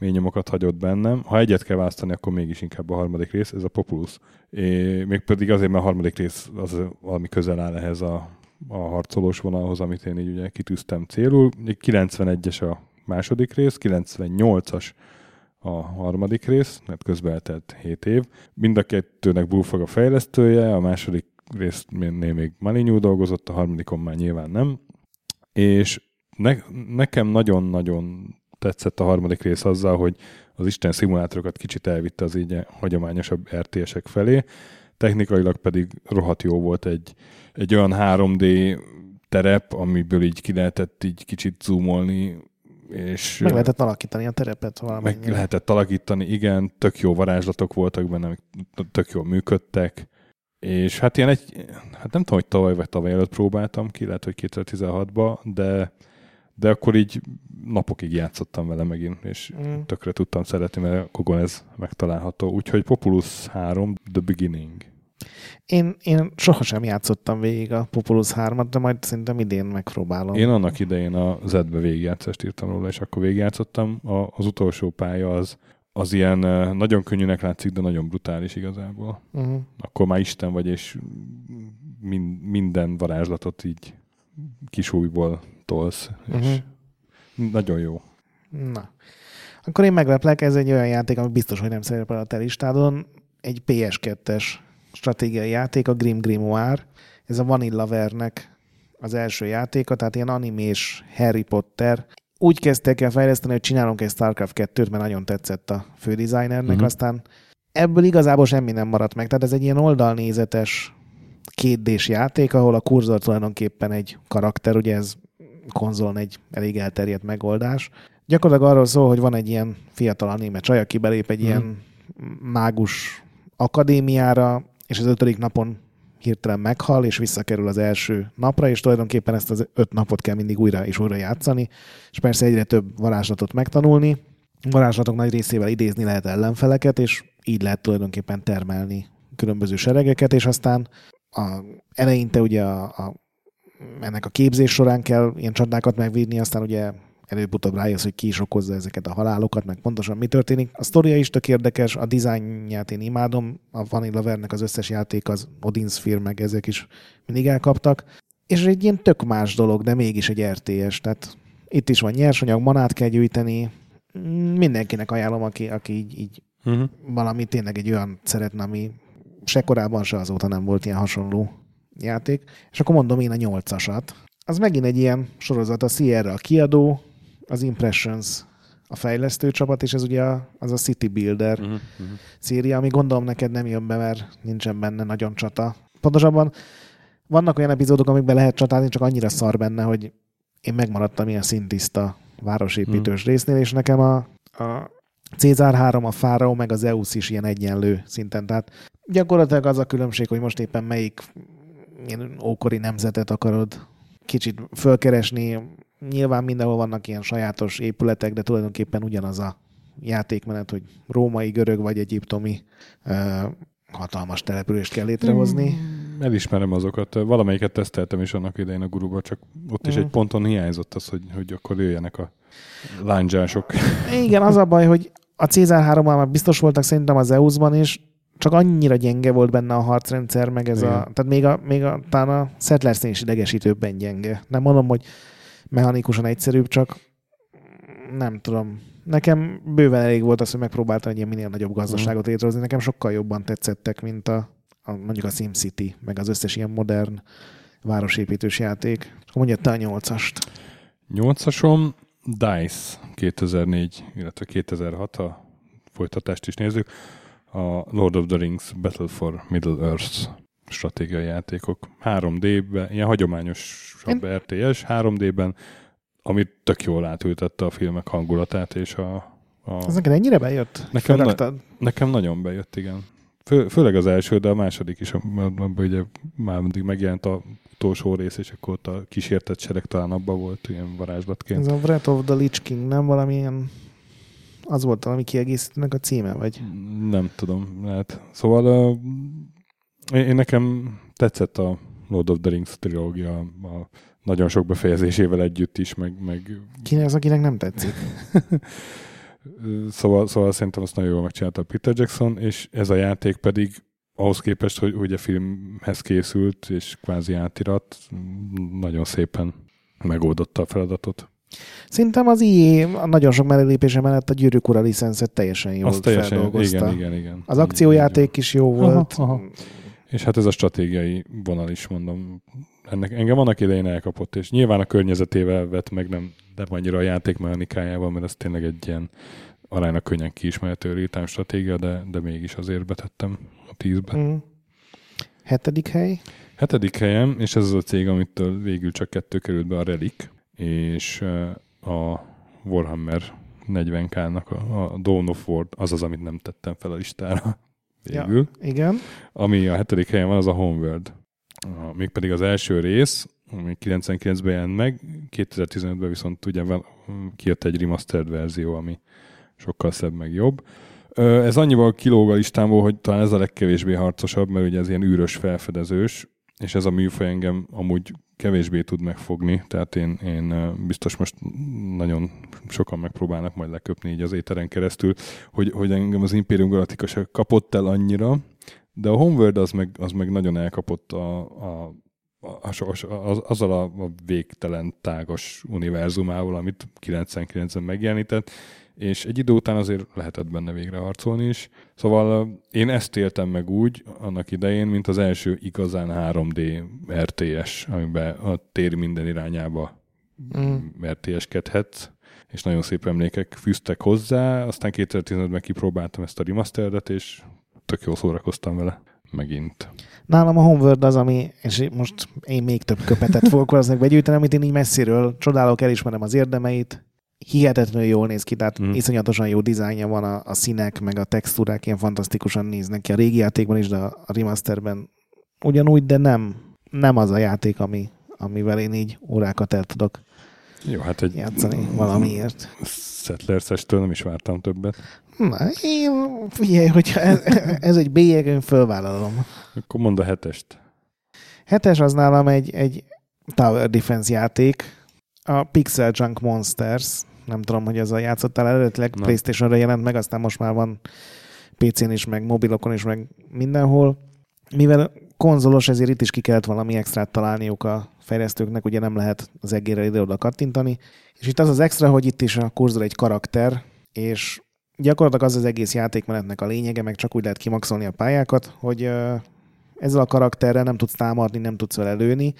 mély nyomokat hagyott bennem. Ha egyet kell választani, akkor mégis inkább a harmadik rész, ez a Populus. É, mégpedig azért, mert a harmadik rész az valami közel áll ehhez a, a harcolós vonalhoz, amit én így ugye kitűztem célul. 91-es a második rész, 98-as a harmadik rész, mert közben eltelt 7 év. Mind a kettőnek Bullfrog a fejlesztője, a második résznél még Malinyú dolgozott, a harmadikon már nyilván nem. És ne, nekem nagyon-nagyon tetszett a harmadik rész azzal, hogy az Isten szimulátorokat kicsit elvitte az így hagyományosabb RTS-ek felé, technikailag pedig rohadt jó volt egy, egy olyan 3D terep, amiből így ki lehetett így kicsit zoomolni, és Meg lehetett alakítani a terepet valamennyire. meg lehetett alakítani, igen, tök jó varázslatok voltak benne, tök jól működtek, és hát ilyen egy, hát nem tudom, hogy tavaly vagy tavaly előtt próbáltam ki, lehet, hogy 2016-ban, de, de akkor így napokig játszottam vele megint, és mm. tökre tudtam szeretni, mert a Kogon ez megtalálható. Úgyhogy Populus 3, The Beginning. Én, én sohasem játszottam végig a Populus 3-at, de majd szerintem idén megpróbálom. Én annak idején a Z-be végigjátszást írtam róla, és akkor végigjátszottam. A, az utolsó pálya az, az ilyen nagyon könnyűnek látszik, de nagyon brutális igazából. Uh-huh. Akkor már Isten vagy, és min, minden varázslatot így kisújból tolsz, uh-huh. és nagyon jó. Na. Akkor én megleplek, ez egy olyan játék, ami biztos, hogy nem szerepel a te listádon. Egy PS2-es stratégiai játék, a Grim Grimoire. Ez a Vanilla Vernek az első játéka, tehát ilyen animés Harry Potter. Úgy kezdtek el fejleszteni, hogy csinálunk egy StarCraft 2-t, mert nagyon tetszett a fődesignernek, uh-huh. aztán ebből igazából semmi nem maradt meg. Tehát ez egy ilyen oldalnézetes kétdés játék, ahol a kurzor tulajdonképpen egy karakter, ugye ez konzolon egy elég elterjedt megoldás. Gyakorlatilag arról szól, hogy van egy ilyen fiatal anime csaj, aki belép egy hmm. ilyen mágus akadémiára, és az ötödik napon hirtelen meghal, és visszakerül az első napra, és tulajdonképpen ezt az öt napot kell mindig újra és újra játszani, és persze egyre több varázslatot megtanulni. Varázslatok nagy részével idézni lehet ellenfeleket, és így lehet tulajdonképpen termelni különböző seregeket, és aztán a, eleinte ugye a, a, ennek a képzés során kell ilyen csatákat megvédni, aztán ugye előbb-utóbb rájössz, hogy ki is okozza ezeket a halálokat, meg pontosan mi történik. A sztoria is tök érdekes, a dizájnját én imádom, a Vanilla Vernek az összes játék, az Odin Sphere, meg ezek is mindig elkaptak. És egy ilyen tök más dolog, de mégis egy RTS, tehát itt is van nyersanyag, manát kell gyűjteni, mindenkinek ajánlom, aki, aki így, így uh-huh. valami tényleg egy olyan szeretne, ami se korábban, se azóta nem volt ilyen hasonló játék. És akkor mondom én a nyolcasat. Az megint egy ilyen sorozat, a Sierra a kiadó, az Impressions a fejlesztő csapat, és ez ugye az a City Builder uh-huh, uh-huh. széria, ami gondolom neked nem jön be, mert nincsen benne nagyon csata. Pontosabban vannak olyan epizódok, amikben lehet csatálni, csak annyira szar benne, hogy én megmaradtam ilyen szintiszta városépítős uh-huh. résznél, és nekem a, a Cézár 3, a Fáraó, meg az EUS is ilyen egyenlő szinten. Tehát gyakorlatilag az a különbség, hogy most éppen melyik ilyen ókori nemzetet akarod kicsit fölkeresni. Nyilván mindenhol vannak ilyen sajátos épületek, de tulajdonképpen ugyanaz a játékmenet, hogy római, görög vagy egyiptomi uh, hatalmas települést kell létrehozni. Mm, elismerem azokat. Valamelyiket teszteltem is annak idején a guruba, csak ott is mm. egy ponton hiányzott az, hogy, hogy akkor jöjjenek a lándzsások. Igen, az a baj, hogy a Cézár 3 már biztos voltak szerintem az EUS-ban is, csak annyira gyenge volt benne a harcrendszer, meg ez Igen. a, tehát még a, még a, talán a settlers is idegesítőbben gyenge. Nem mondom, hogy mechanikusan egyszerűbb, csak nem tudom. Nekem bőven elég volt az, hogy megpróbáltam egy ilyen minél nagyobb gazdaságot mhm. létrehozni. Nekem sokkal jobban tetszettek, mint a, a mondjuk a SimCity, meg az összes ilyen modern városépítős játék. És mondja te a nyolcast. Nyolcasom DICE 2004, illetve 2006, a folytatást is nézzük a Lord of the Rings Battle for Middle-earth stratégiai játékok. 3D-ben, ilyen hagyományosabb Én... RTS, 3D-ben, amit tök jól átültette a filmek hangulatát, és a... a... Ez neked ennyire bejött? Nekem, na, nekem nagyon bejött, igen. Fő, főleg az első, de a második is, abban ugye már mindig megjelent a utolsó rész, és akkor ott a kísértett sereg talán abban volt ilyen varázslatként. Ez a Breath of the Lich King, nem valamilyen az volt valami kiegészítőnek a címe, vagy? Nem tudom, lehet. Szóval uh, én nekem tetszett a Lord of the Rings trilógia a nagyon sok befejezésével együtt is, meg... meg... Ki az, akinek nem tetszik? szóval, szóval szerintem azt nagyon jól megcsinálta Peter Jackson, és ez a játék pedig ahhoz képest, hogy ugye filmhez készült, és kvázi átirat, nagyon szépen megoldotta a feladatot. Szerintem az IE nagyon sok mellépése mellett a Gyűrűk Ura licenszet teljesen jól Azt teljesen, feldolgozta. Igen, igen, igen. Az akciójáték is jó volt. Aha, aha. És hát ez a stratégiai vonal is, mondom. Ennek, engem annak idején elkapott, és nyilván a környezetével vett meg, nem, nem annyira a játékmechanikájával, mert ez tényleg egy ilyen aránylag könnyen kiismerhető rétám stratégia, de, de mégis azért betettem a tízbe. Mm. Hetedik hely? Hetedik helyem, és ez az a cég, amitől végül csak kettő került be a Relic, és a Warhammer 40k-nak a, a Dawn of War az az, amit nem tettem fel a listára végül. Ja, igen. Ami a hetedik helyen van, az a Homeworld. A, mégpedig az első rész, ami 99-ben jelent meg, 2015-ben viszont ugye kijött egy remastered verzió, ami sokkal szebb meg jobb. Ez annyival kilóg a listámból, hogy talán ez a legkevésbé harcosabb, mert ugye ez ilyen űrös felfedezős, és ez a műfaj engem amúgy kevésbé tud megfogni, tehát én, én biztos most nagyon sokan megpróbálnak majd leköpni így az éteren keresztül, hogy, hogy engem az Imperium Galactica se kapott el annyira, de a Homeworld az meg, az meg nagyon elkapott a, a az, az, azzal a, a végtelen tágos univerzumával, amit 99-ben megjelenített, és egy idő után azért lehetett benne végre harcolni is. Szóval én ezt éltem meg úgy annak idején, mint az első igazán 3D RTS, amiben a tér minden irányába mm. RTS-kedhet, és nagyon szép emlékek fűztek hozzá. Aztán 2015-ben kipróbáltam ezt a remasteredet, és tök jól szórakoztam vele megint. Nálam a Homeworld az, ami, és most én még több köpetet fogok valószínűleg begyűjteni, amit én így messziről csodálok, elismerem az érdemeit, hihetetlenül jól néz ki, tehát mm. iszonyatosan jó dizájnja van, a, a színek, meg a textúrák ilyen fantasztikusan néznek ki a régi játékban is, de a remasterben ugyanúgy, de nem, nem az a játék, ami, amivel én így órákat el tudok jó, hát egy játszani valamiért. Settlers-estől nem is vártam többet. Na, én, figyelj, hogyha ez, ez egy bélyeg, én fölvállalom. Akkor mondd a hetest. Hetes az nálam egy, egy Tower Defense játék, a Pixel Junk Monsters, nem tudom, hogy ez a játszottál eredetileg, nem. Playstation-ra jelent meg, aztán most már van PC-n is, meg mobilokon is, meg mindenhol. Mivel konzolos, ezért itt is ki kellett valami extrát találniuk a fejlesztőknek, ugye nem lehet az egérre ide-oda kattintani. És itt az az extra, hogy itt is a kurzor egy karakter, és gyakorlatilag az az egész játékmenetnek a lényege, meg csak úgy lehet kimaxolni a pályákat, hogy ezzel a karakterrel nem tudsz támadni, nem tudsz vele lőni,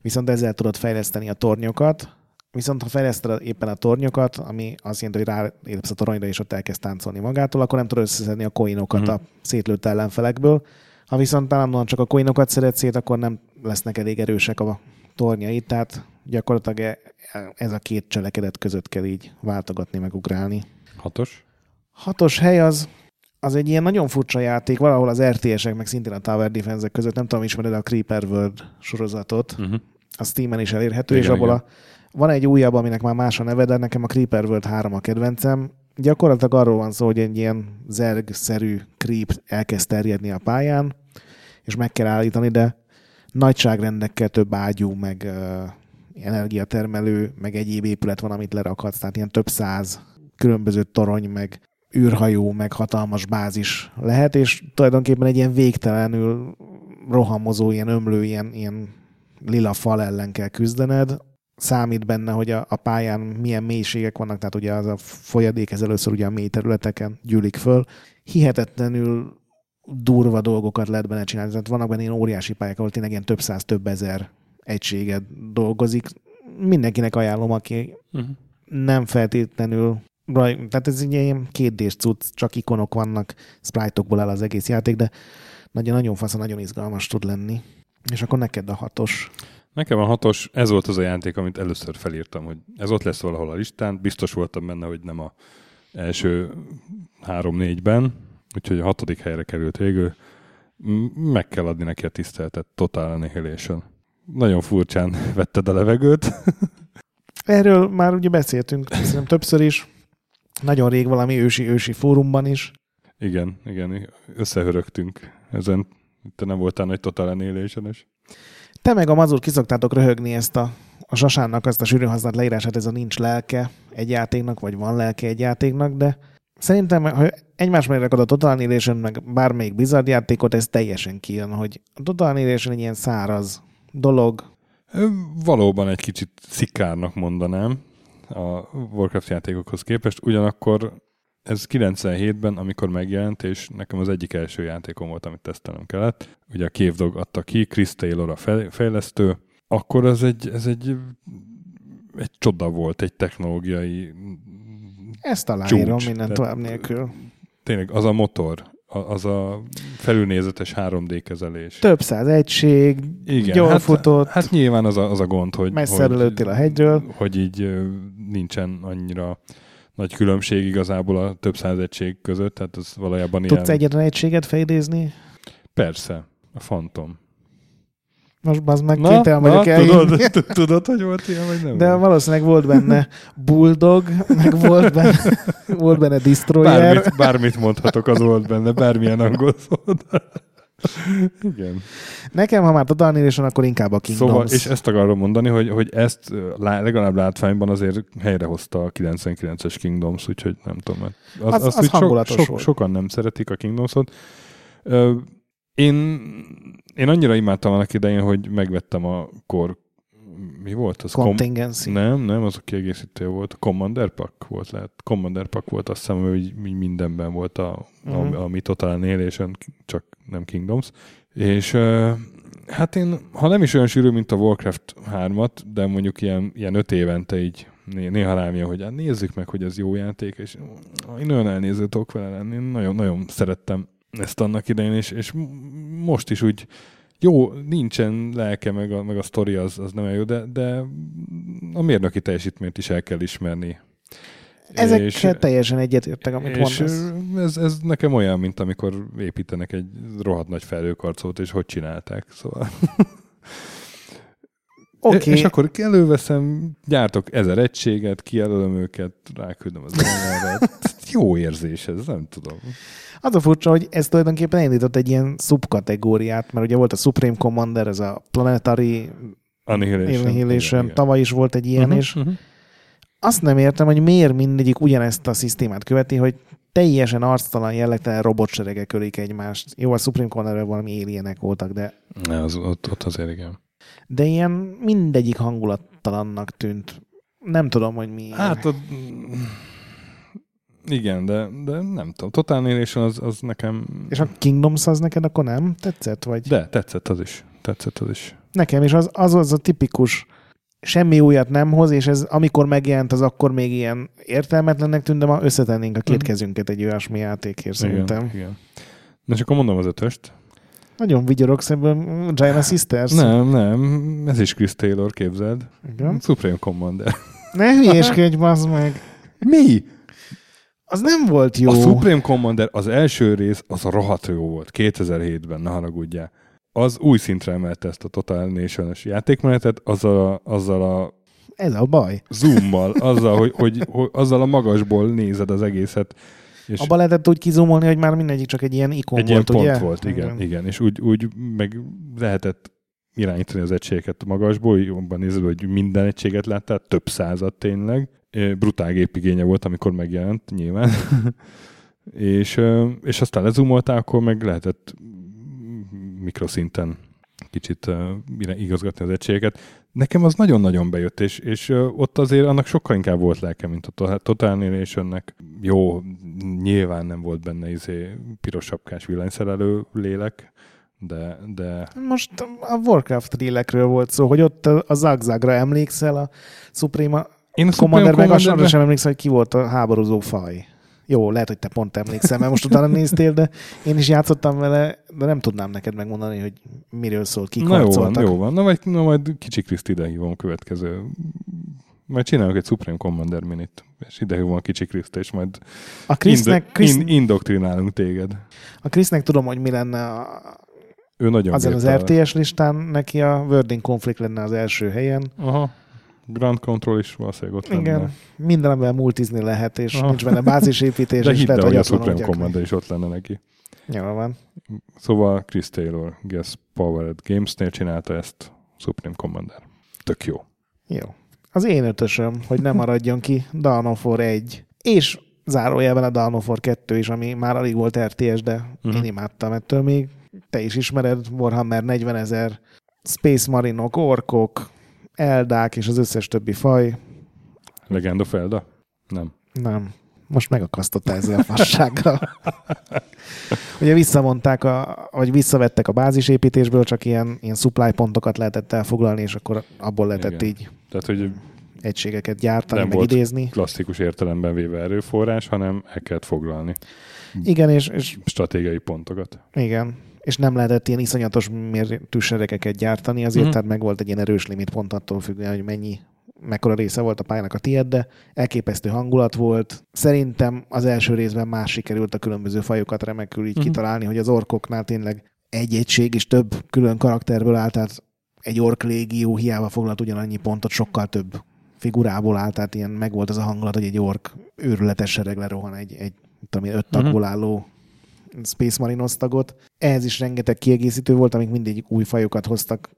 viszont ezzel tudod fejleszteni a tornyokat, viszont ha fejleszted éppen a tornyokat, ami azt jelenti, hogy rálépsz a toronyra és ott elkezd táncolni magától, akkor nem tudod összeszedni a coinokat mm. a szétlőtt ellenfelekből. Ha viszont állandóan csak a coinokat szeded szét, akkor nem lesznek elég erősek a tornyai, tehát gyakorlatilag e- ez a két cselekedet között kell így váltogatni, meg ugrálni. Hatos? Hatos hely az, az egy ilyen nagyon furcsa játék, valahol az RTS-ek, meg szintén a Tower defense között, nem tudom, ismered a Creeper World sorozatot, uh-huh. a Steam-en is elérhető, igen, és abból igen. a, van egy újabb, aminek már más a neve, de nekem a Creeper World 3 a kedvencem. Gyakorlatilag arról van szó, hogy egy ilyen zerg-szerű creep elkezd terjedni a pályán, és meg kell állítani, de nagyságrendekkel több ágyú, meg uh, energiatermelő, meg egyéb épület van, amit lerakhatsz, tehát ilyen több száz különböző torony, meg űrhajó, meg hatalmas bázis lehet, és tulajdonképpen egy ilyen végtelenül rohamozó, ilyen ömlő, ilyen, ilyen lila fal ellen kell küzdened. Számít benne, hogy a, a pályán milyen mélységek vannak, tehát ugye az a folyadék ez először ugye a mély területeken gyűlik föl. Hihetetlenül durva dolgokat lehet benne csinálni. Tehát vannak benne ilyen óriási pályák, ahol tényleg ilyen több száz, több ezer egységet dolgozik. Mindenkinek ajánlom, aki uh-huh. nem feltétlenül tehát ez egy ilyen kétdés cucc, csak ikonok vannak, sprite-okból áll az egész játék, de nagyon, nagyon fasz, nagyon izgalmas tud lenni. És akkor neked a hatos. Nekem a hatos, ez volt az a játék, amit először felírtam, hogy ez ott lesz valahol a listán. Biztos voltam benne, hogy nem a első három-négyben, úgyhogy a hatodik helyre került végül. Meg kell adni neki a tiszteletet, Total Annihilation. Nagyon furcsán vetted a levegőt. Erről már ugye beszéltünk, szerintem többször is. Nagyon rég valami ősi-ősi fórumban is. Igen, igen, összehörögtünk ezen. Te nem voltál nagy Total annihilation Te meg a mazur kiszoktátok röhögni ezt a, a Sasánnak azt a sűrűn használt leírását, ez a nincs lelke egy játéknak, vagy van lelke egy játéknak, de szerintem, ha egymás mellé rakod a Total Annihilation, meg bármelyik Blizzard játékot, ez teljesen kijön, hogy a Total Annihilation egy ilyen száraz dolog. Valóban egy kicsit szikárnak mondanám, a Warcraft játékokhoz képest, ugyanakkor ez 97-ben, amikor megjelent, és nekem az egyik első játékom volt, amit tesztelnem kellett. Ugye a Cave Dog adta ki, Chris Taylor a fejlesztő, akkor ez egy, ez egy, egy csoda volt, egy technológiai Ezt aláírom minden tovább nélkül. Tényleg, az a motor, az a felülnézetes 3D kezelés. Több száz egység, Igen, jól hát, futott. Hát nyilván az a, az a gond, hogy... Messze lőttél a hegyről. Hogy így nincsen annyira nagy különbség igazából a több száz egység között, tehát az valójában Tudsz ilyen... egyetlen egységet fejlődni? Persze, a Phantom. Most az meg kénytelen vagyok na, tudod, tudod, hogy volt ilyen, vagy nem? De volt? valószínűleg volt benne Bulldog, meg volt benne, volt benne Destroyer. Bármit, bármit mondhatok, az volt benne, bármilyen angol szót. Igen. Nekem, ha már Total Annihilation, akkor inkább a Kingdoms. Szóval, és ezt akarom mondani, hogy, hogy ezt legalább látványban azért helyrehozta a 99-es Kingdoms, úgyhogy nem tudom. Az, az, az, az hangulatos so, so, volt. Sokan nem szeretik a Kingdoms-ot. Én, én annyira imádtam annak idején, hogy megvettem a kor mi volt az? Contingency. Com- nem, nem, az a kiegészítő volt. A Commander Pack volt lehet. Commander Pack volt, azt hiszem, hogy mindenben volt a, uh-huh. a, a mi Total Annihilation, csak nem Kingdoms. És uh, hát én, ha nem is olyan sűrű, mint a Warcraft 3-at, de mondjuk ilyen, ilyen öt évente így néha rám jön, hogy hát nézzük meg, hogy ez jó játék, és én nagyon elnéző tudok vele lenni. Nagyon, nagyon szerettem ezt annak idején, és, és most is úgy jó, nincsen lelke, meg a, meg a sztori az, az nem jó, de, de a mérnöki teljesítményt is el kell ismerni. Ezekkel és, teljesen egyetértek, amit és mondasz. Ez, ez nekem olyan, mint amikor építenek egy rohadt nagy felőkarcot, és hogy csinálták, szóval... Okay. És akkor előveszem, gyártok ezer egységet, kijelölöm őket, ráküldöm az emberre. Jó érzés ez, nem tudom. Az a furcsa, hogy ez tulajdonképpen elindított egy ilyen szubkategóriát, mert ugye volt a Supreme Commander, ez a Planetary Annihilation. Annihilation. Igen, Tavaly is volt egy ilyen, uh-huh, és uh-huh. azt nem értem, hogy miért mindegyik ugyanezt a szisztémát követi, hogy teljesen arctalan, jellegtelen robotseregek ölik egymást. Jó, a Supreme commander valami éljenek voltak, de... Ne, az, ott, ott azért igen. De ilyen mindegyik hangulattalannak tűnt. Nem tudom, hogy mi. Hát ott igen, de, de nem tudom. Total Annihilation az, az nekem... És a Kingdoms az neked akkor nem tetszett? Vagy? De, tetszett az is. Tetszett az is. Nekem is az az, az a tipikus semmi újat nem hoz, és ez amikor megjelent, az akkor még ilyen értelmetlennek tűnt, de ma összetennénk a két mm. kezünket egy olyasmi játékért szerintem. Igen, igen. Na csak akkor mondom az ötöst. Nagyon vigyorogsz ebből Giant Sisters. Nem, nem. Ez is Chris Taylor, képzeld. Igen? Supreme Commander. Ne hülyéskedj, bazd meg! Mi? Az nem volt jó. A Supreme Commander, az első rész, az a rohadt jó volt. 2007-ben, ne haragudjál. Az új szintre emelte ezt a Total nation játékmenetet, azzal a, azzal a ez a baj. Zoommal, azzal, hogy, hogy, hogy, azzal a magasból nézed az egészet. És Abba lehetett úgy kizumolni, hogy már mindegyik csak egy ilyen ikon egy volt, ilyen ugye? pont volt, igen, igen, igen. És úgy, úgy meg lehetett irányítani az egységeket magasból, jobban nézed, hogy minden egységet láttál, több százat tényleg, brutál gépigénye volt, amikor megjelent, nyilván. és, és aztán lezumoltál, akkor meg lehetett mikroszinten kicsit igazgatni az egységeket. Nekem az nagyon-nagyon bejött, és, és ott azért annak sokkal inkább volt lelke, mint a Total Annihilation-nek. Jó, nyilván nem volt benne izé piros sapkás villanyszerelő lélek, de, de... Most a Warcraft lélekről volt szó, hogy ott a Zagzagra emlékszel, a Suprema én a Commander meg arra sem emlékszem, hogy ki volt a háborúzó faj. Jó, lehet, hogy te pont emlékszel, mert most utána néztél, de én is játszottam vele, de nem tudnám neked megmondani, hogy miről szólt, kik Na jó van, jó van. Na majd, na majd kicsi Kriszt idehívom a következő. Majd csinálok egy Supreme Commander minit, és idehívom a kicsi Kriszt, és majd a Krisznek, ind- Chris... ind- indoktrinálunk téged. A Krisznek tudom, hogy mi lenne a... ő nagyon Azon az RTS listán neki a Wording Conflict lenne az első helyen. Aha. Grand Control is valószínűleg ott Igen, lenne. minden, amivel multizni lehet, és Aha. nincs benne bázisépítés. De hidd hogy a Supreme Commander is ott lenne neki. Jól van. Szóval Chris Taylor, Guess Powered Games-nél csinálta ezt Supreme Commander. Tök jó. Jó. Az én ötösöm, hogy nem maradjon ki, Dawn of War 1. És zárójelben a Dawn of War 2 is, ami már alig volt RTS, de uh-huh. én imádtam ettől még. Te is ismered, Warhammer 40 ezer, Space Marinok, orkok, eldák és az összes többi faj. Legend of Elda? Nem. Nem. Most megakasztotta ezzel a fassággal. Ugye visszamondták, a, vagy visszavettek a bázisépítésből, csak ilyen, ilyen supply pontokat lehetett elfoglalni, és akkor abból lehetett Igen. így Tehát, hogy egységeket gyártani, nem meg volt idézni. klasszikus értelemben véve erőforrás, hanem el kellett foglalni. Igen, és, és... Stratégiai pontokat. Igen és nem lehetett ilyen iszonyatos mértű seregeket gyártani, azért mm. tehát meg volt egy ilyen erős limit pont attól függően, hogy mennyi mekkora része volt a pályának a tiéd, de elképesztő hangulat volt. Szerintem az első részben más sikerült a különböző fajokat remekül így mm. kitalálni, hogy az orkoknál tényleg egy egység is több külön karakterből állt, tehát egy ork légió hiába foglalt ugyanannyi pontot, sokkal több figurából áll, tehát ilyen megvolt az a hangulat, hogy egy ork őrületes sereg lerohan egy, egy tudom én, öt tagból álló Space Marine osztagot. Ehhez is rengeteg kiegészítő volt, amik mindig új fajokat hoztak.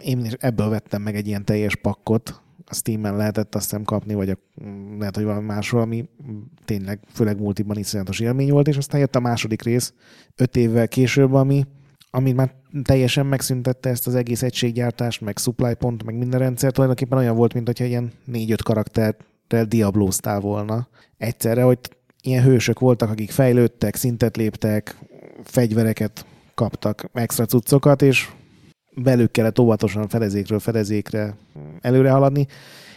Én is ebből vettem meg egy ilyen teljes pakkot, a Steam-en lehetett azt hiszem kapni, vagy a, lehet, hogy valami másról, ami tényleg, főleg multiban iszonyatos élmény volt, és aztán jött a második rész öt évvel később, ami, ami már teljesen megszüntette ezt az egész egységgyártást, meg supply pont, meg minden rendszer, tulajdonképpen olyan volt, mint hogyha ilyen négy-öt karakterrel diablóztál volna egyszerre, hogy ilyen hősök voltak, akik fejlődtek, szintet léptek, fegyvereket kaptak, extra cuccokat, és velük kellett óvatosan fedezékről fedezékre előre haladni.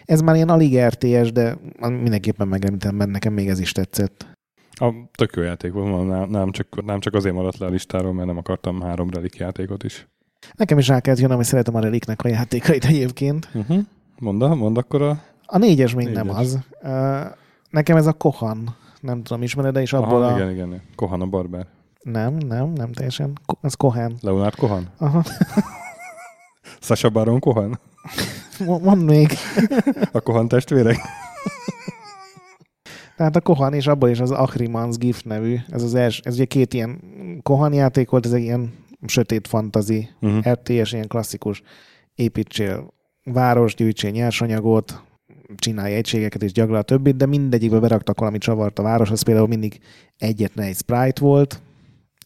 Ez már ilyen alig RTS, de mindenképpen megemlítem, mert nekem még ez is tetszett. A tök jó játék volt, nem, nem, csak, nem csak azért maradt le a listáról, mert nem akartam három relik játékot is. Nekem is rá kellett jönnöm, hogy szeretem a reliknek a játékait egyébként. Uh-huh. Mondd, mondd akkor a... A négyes még négyes. nem az. Nekem ez a Kohan, nem tudom, ismered, de is abból Aha, a... igen, igen. Kohan a barbár. Nem, nem, nem teljesen. Ez Kohan. Leonard Kohan? Aha. Sasha Baron Kohan? Mondd még. a Kohan testvérek? Tehát a Kohan és abból is az Achrimans Gift nevű, ez az első, ez ugye két ilyen Kohan játék volt, ez egy ilyen sötét fantazi, uh-huh. RTS, ilyen klasszikus építsél város, gyűjtsél nyersanyagot, csinálj egységeket és gyagla a többit, de mindegyikbe beraktak valami csavart a város, az például mindig egyetlen egy sprite volt,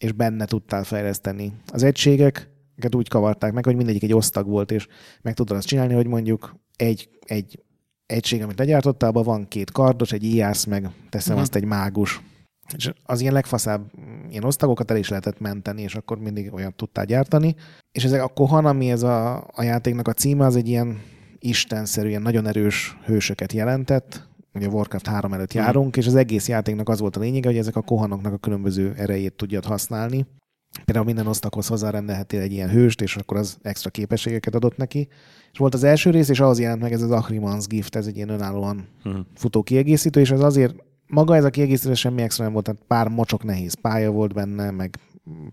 és benne tudtál fejleszteni az egységek, úgy kavarták meg, hogy mindegyik egy osztag volt, és meg tudod azt csinálni, hogy mondjuk egy, egy egység, amit legyártottál, abban van két kardos, egy ijász, meg teszem uh-huh. azt egy mágus. És az ilyen legfaszább ilyen osztagokat el is lehetett menteni, és akkor mindig olyan tudtál gyártani. És ezek a Kohan, ami ez a, a játéknak a címe, az egy ilyen istenszerűen nagyon erős hősöket jelentett. Ugye a Warcraft 3 előtt uh-huh. járunk, és az egész játéknak az volt a lényege, hogy ezek a kohanoknak a különböző erejét tudjad használni. Például minden osztaghoz hozzárendelhetél egy ilyen hőst, és akkor az extra képességeket adott neki. És volt az első rész, és ahhoz jelent meg ez az Achrimans Gift, ez egy ilyen önállóan uh-huh. futó kiegészítő, és az azért maga ez a kiegészítő semmi extra nem volt, tehát pár mocsok nehéz pálya volt benne, meg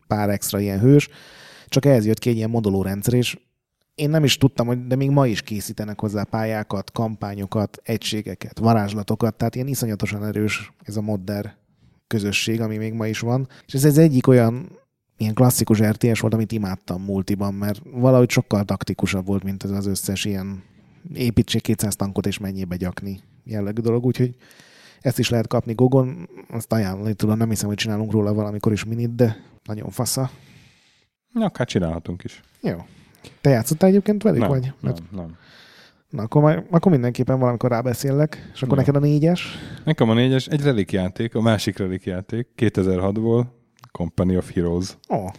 pár extra ilyen hős, csak ehhez jött ki egy ilyen moduló rendszer, és én nem is tudtam, hogy de még ma is készítenek hozzá pályákat, kampányokat, egységeket, varázslatokat, tehát ilyen iszonyatosan erős ez a modder közösség, ami még ma is van. És ez az egyik olyan ilyen klasszikus RTS volt, amit imádtam multiban, mert valahogy sokkal taktikusabb volt, mint ez az összes ilyen építség 200 tankot és mennyibe gyakni jellegű dolog, úgyhogy ezt is lehet kapni Gogon, azt ajánlani tudom, nem hiszem, hogy csinálunk róla valamikor is minit, de nagyon fasza. Na, akár csinálhatunk is. Jó. Te játszottál egyébként velük, nem, vagy? Nem, Mert... nem. Na, akkor, majd, akkor mindenképpen valamikor rábeszéllek, és akkor Jó. neked a négyes? Nekem a négyes egy relik játék, a másik relik játék, 2006-ból, Company of Heroes. Oh.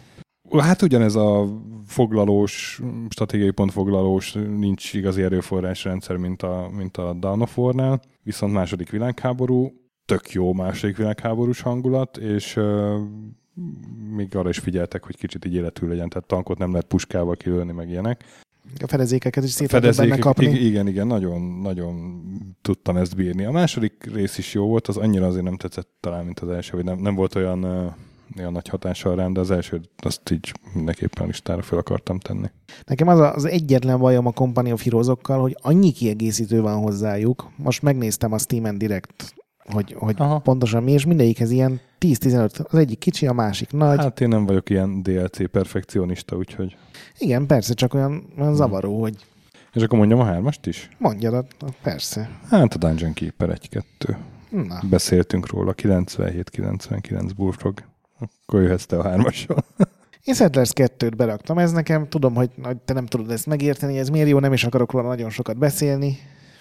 Hát ugyanez a foglalós, stratégiai pontfoglalós, nincs igazi erőforrásrendszer, mint a, mint a Dawn of War-nál, viszont második világháború, tök jó második világháborús hangulat, és még arra is figyeltek, hogy kicsit így életű legyen, tehát tankot nem lehet puskával kilőni, meg ilyenek. A fedezékeket is szét benne kapni. Igen, igen, nagyon, nagyon tudtam ezt bírni. A második rész is jó volt, az annyira azért nem tetszett talán, mint az első, vagy nem, nem volt olyan, olyan nagy hatással rám, de az első azt így mindenképpen a listára fel akartam tenni. Nekem az az egyetlen bajom a Company of heroes hogy annyi kiegészítő van hozzájuk. Most megnéztem a Steam Direct hogy, hogy pontosan mi, és mindegyikhez ilyen 10-15, az egyik kicsi, a másik nagy. Hát én nem vagyok ilyen DLC perfekcionista, úgyhogy... Igen, persze, csak olyan, olyan hmm. zavaró, hogy... És akkor mondjam a hármast is? Mondjad, persze. Hát a Dungeon Keeper 1-2. Na. Beszéltünk róla, 97-99 Bullfrog. Akkor jöhetsz te a hármassal. Én Settlers 2-t beraktam, ez nekem, tudom, hogy te nem tudod ezt megérteni, ez miért jó, nem is akarok róla nagyon sokat beszélni,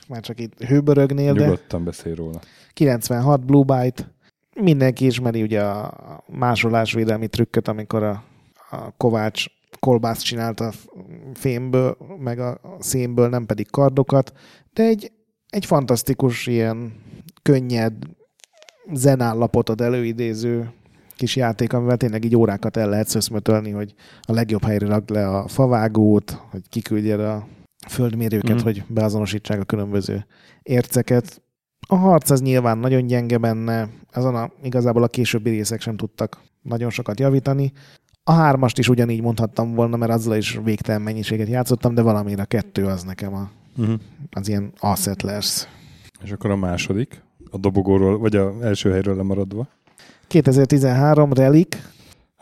már csak itt hőbörögnél, de... Nyugodtan beszélj róla. 96 Blue Byte, mindenki ismeri ugye a másolásvédelmi trükköt, amikor a, a Kovács kolbászt csinált a fémből, meg a szénből, nem pedig kardokat, de egy, egy fantasztikus ilyen könnyed zenállapotod előidéző kis játék, amivel tényleg így órákat el lehet szöszmötölni, hogy a legjobb helyre rakd le a favágót, hogy kiküldjed a földmérőket, mm. hogy beazonosítsák a különböző érceket. A harc az nyilván nagyon gyenge benne, azon a, igazából a későbbi részek sem tudtak nagyon sokat javítani. A hármast is ugyanígy mondhattam volna, mert azzal is végtelen mennyiséget játszottam, de valamire a kettő az nekem a, Uh-huh. az ilyen assetlers. És akkor a második, a dobogóról, vagy a első helyről lemaradva. 2013 Relic,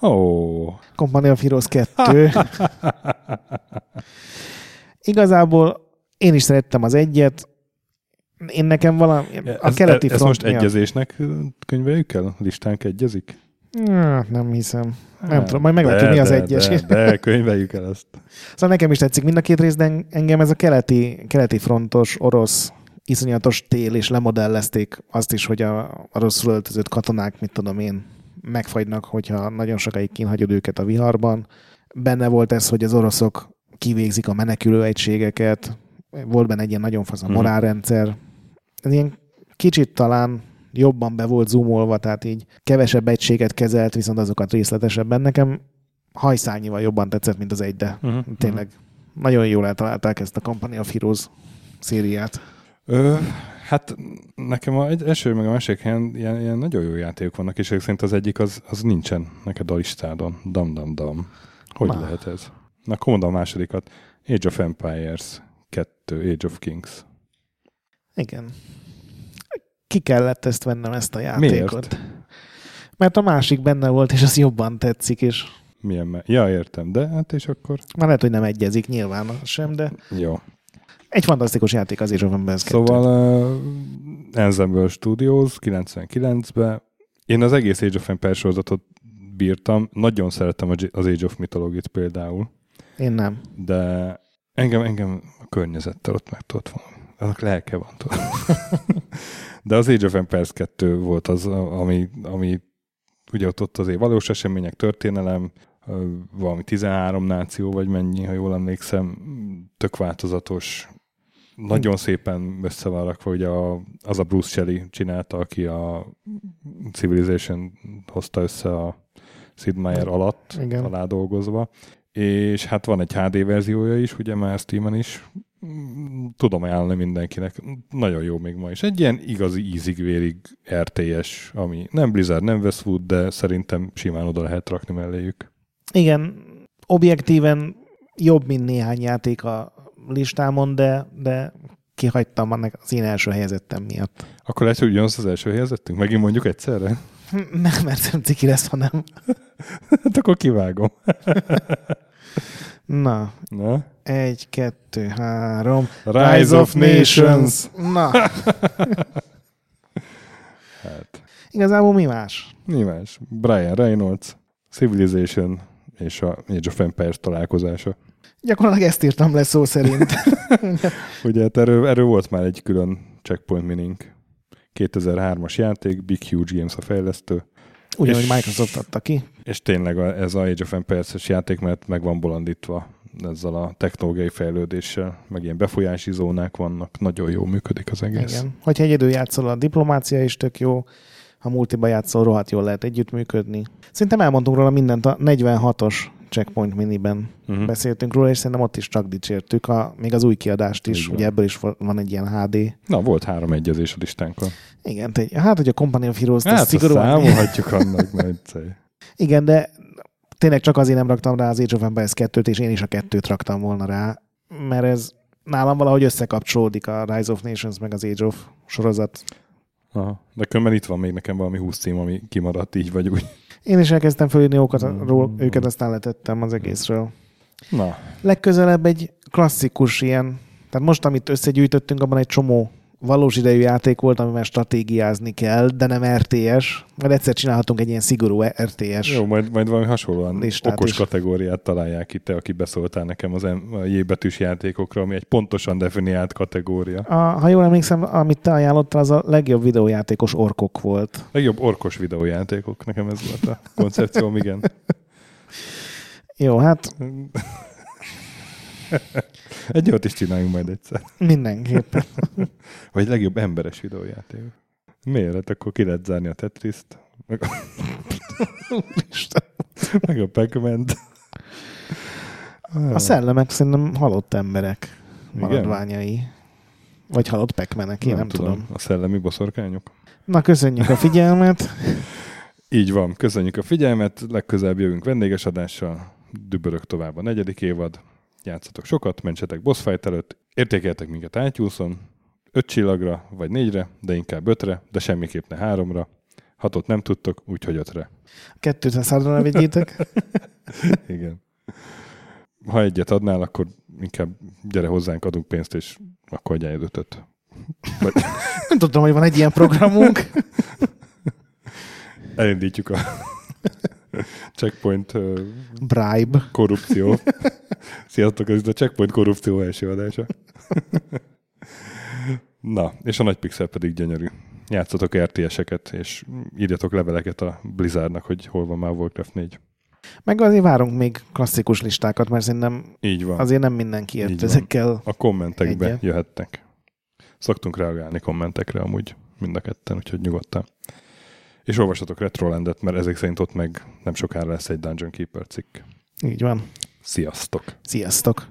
Ó, oh, Company of Heroes 2. Igazából én is szerettem az egyet. Én nekem valami... A ez, keleti ez front most miatt- egyezésnek könyveljük el? Listánk egyezik? Hát, nem hiszem. Nem Hát, tudom, majd meglátjuk, mi az de, egyes. De, de, könyveljük el ezt. Szóval nekem is tetszik mind a két rész, de engem ez a keleti, keleti frontos, orosz, iszonyatos tél, és lemodellezték azt is, hogy a, a rosszul öltözött katonák, mit tudom én, megfagynak, hogyha nagyon sokáig kínhagyod őket a viharban. Benne volt ez, hogy az oroszok kivégzik a menekülő egységeket, volt benne egy ilyen nagyon fasz a Mhm. morálrendszer. Ez ilyen kicsit talán jobban be volt zoomolva, tehát így kevesebb egységet kezelt, viszont azokat részletesebben. Nekem hajszányival jobban tetszett, mint az egy, de Uh-huh. Tényleg nagyon jól eltalálták ezt a Company of Heroes szériát. Ö, hát nekem a egy első meg a másik helyen ilyen, ilyen nagyon jó játékok vannak, és szerint az egyik az, az nincsen neked a listádon. Dam, dam, dam. Hogy Má. lehet ez? Na, akkor mondom a másodikat. Age of Empires 2, Age of Kings. Igen. Ki kellett ezt vennem, ezt a játékot? Miért? Mert a másik benne volt, és az jobban tetszik, és Milyen me- ja, értem, de hát és akkor már lehet, hogy nem egyezik nyilván sem, de jó. egy fantasztikus játék az Age of Empires 2. Szóval uh, Ensemble Studios 99-ben én az egész Age of Empires sorozatot bírtam, nagyon szerettem az Age of Mythology-t például, Én nem. de engem, engem a környezettel ott meg tudott volna. Annak lelke van. tudod. De az Age of Empires 2 volt az, ami, ami ugye ott, ott azért valós események, történelem, valami 13 náció, vagy mennyi, ha jól emlékszem, tök változatos, nagyon szépen össze van rakva, ugye a, az a Bruce Shelley csinálta, aki a Civilization hozta össze a Sid Meier alatt, Igen. alá dolgozva. És hát van egy HD verziója is, ugye már Steam-en is. Tudom ajánlani mindenkinek. Nagyon jó még ma is. Egy ilyen igazi ízig-vérig RTS, ami nem Blizzard, nem Westwood, de szerintem simán oda lehet rakni melléjük. Igen, objektíven jobb, mint néhány játék a listámon, de, de kihagytam annak az én első helyezettem miatt. Akkor lehet, hogy ugyanaz az első helyezettünk? Megint mondjuk egyszerre? Nem, mert nem ciki lesz, hanem... Hát akkor kivágom. Na, Na? egy, kettő, három. Rise, of Nations! Na, Hát, igazából mi más? mi más? Brian Reynolds, Civilization és a Age of Empires találkozása. Gyakorlatilag ezt írtam le szó szerint. Ugye hát erről, erről volt már egy külön checkpoint minink. 2003-as játék, Big Huge Games a fejlesztő, Ugyanúgy Microsoft adta ki. és tényleg ez a Age of Empires-es játék, mert meg van bolondítva ezzel a technológiai fejlődéssel, meg ilyen befolyási zónák vannak, nagyon jól működik az egész. Igen. Hogyha egyedül játszol, a diplomácia is tök jó. Ha multiba játszol, rohadt jól lehet együttműködni. Szerintem elmondtunk róla mindent a 46-os Checkpoint miniben Uh-huh. beszéltünk róla, és szerintem ott is csak dicsértük, a, még az új kiadást is, van. ugye ebből is van egy ilyen HD. Na, volt három egyezés a listánkon. Igen, te, hát, hogy a Company of Heroes-t Hát, szigorúan... számolhatjuk annak, egyszer. Igen, de tényleg csak azért nem raktam rá az Age of Empires 2-t, és én is a kettőt raktam volna rá, mert ez nálam valahogy összekapcsolódik a Rise of Nations meg az Age of sorozat. Aha. De különben itt van még nekem valami 20 cím, ami kimaradt így vagy úgy. Én is elkezdtem fölírni őket, ról, őket, aztán letettem az egészről. Na, Legközelebb egy klasszikus ilyen, tehát most, amit összegyűjtöttünk, abban egy csomó valós idejű játék volt, amivel stratégiázni kell, de nem RTS, mert egyszer csinálhatunk egy ilyen szigorú RTS. jó, majd, majd valami hasonlóan Listát okos is. kategóriát találják itt, aki beszóltál nekem az J betűs játékokra, ami egy pontosan definiált kategória. A, ha jól emlékszem, amit te ajánlottál, az a legjobb videójátékos orkok volt. Legjobb orkos videójátékok, nekem ez volt a koncepcióm, igen. Jó, hát Egy olyat is csináljunk majd egyszer. mindenképpen. Vagy legjobb emberes videójáték. Miért? Hát akkor ki lehet zárni a Tetris-t, meg a, meg a pac A szellemek szerintem halott emberek Igen? maradványai. Vagy halott pekmenek, én nem, nem tudom. tudom. A szellemi boszorkányok. Na, köszönjük a figyelmet. Így van, köszönjük a figyelmet, legközelebb jövünk vendéges adással, dübörök tovább a negyedik évad, játszatok sokat, mentsetek boss fight előtt, értékeltek minket iTunes-on, öt csillagra, vagy négyre, de inkább ötre, de semmiképp ne háromra. Hatot nem tudtok, úgyhogy ötre. Kettőt a szádra ne vigyétek. Igen. Ha egyet adnál, akkor inkább gyere hozzánk, adunk pénzt, és akkor adjál ötöt. Vagy Nem tudtam, hogy van egy ilyen programunk. elindítjuk a checkpoint ö, Bribe. korrupció. Sziasztok, ez itt a checkpoint korrupció első adása. Na, és a nagy pixel pedig gyönyörű. Játszatok RTS-eket, és írjatok leveleket a Blizzardnak, hogy hol van már Warcraft 4. Meg azért várunk még klasszikus listákat, mert szerintem Így van. azért nem mindenki ért Így van. ezekkel. A kommentekbe Egyet. jöhettek. Szoktunk reagálni kommentekre amúgy mind a ketten, úgyhogy nyugodtan. És olvassatok Retrolandet, mert ezek szerint ott meg nem sokára lesz egy Dungeon Keeper cikk. Így van. Sziasztok! Sziasztok!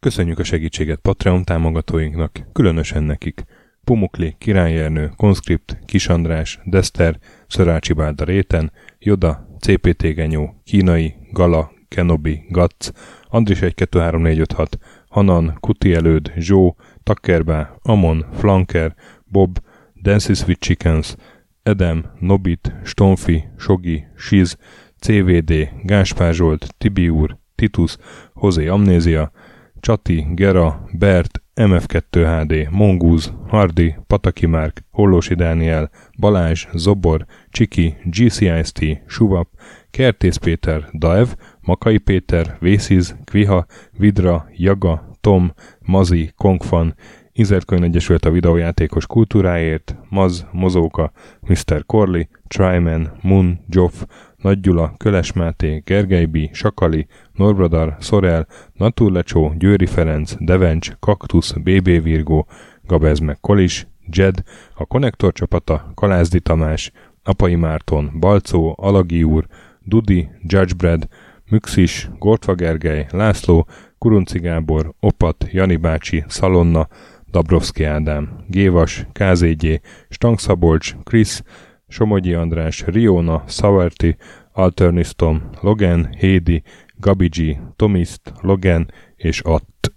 Köszönjük a segítséget Patreon támogatóinknak, különösen nekik. Pumukli, Király Ernő, Konskript, Kis András, Dester, Szörácsi Bálda Réten, Joda, CPT Genyó, Kínai, Gala, Kenobi, Gatz, Andris 123456, Hanan, Kuti Előd, Zsó, Takkerbá, Amon, Flanker, Bob, Dances with Chickens, Edem, Nobit, Stonfi, Sogi, Siz, CVD, Gáspár Zsolt, Tibiúr, Titus, Hozé Amnézia, Csati, Gera, Bert, MF2HD, Mongúz, Hardi, Pataki Márk, Hollósi Dániel, Balázs, Zobor, Csiki, GCIST, Suvap, Kertész Péter, Daev, Makai Péter, Vésziz, Kviha, Vidra, Jaga, Tom, Mazi, Kongfan, Izertkönyv Egyesült a videójátékos kultúráért, Maz, Mozóka, Mr. Corley, Tryman, Moon, Joff, Nagy Gyula, Köles Máté, Gergely B., Sakali, Norbradar, Szorel, Naturlecsó, Győri Ferenc, Devencs, Kaktusz, BB Virgó, Gabez meg Kolis, Jed, a Konnektor csapata, Kalázdi Tamás, Apai Márton, Balcó, Alagi úr, Dudi, Judgebred, Müxis, Gortva Gergely, László, Kurunci Gábor, Opat, Jani bácsi, Szalonna, Dabrowski Ádám, Gévas, KZG, Stangszabolcs, Krisz, Somogyi András, Riona, Szaverti, Alternisztom, Logan, Hédi, Gabigi, Tomiszt, Logan és Att.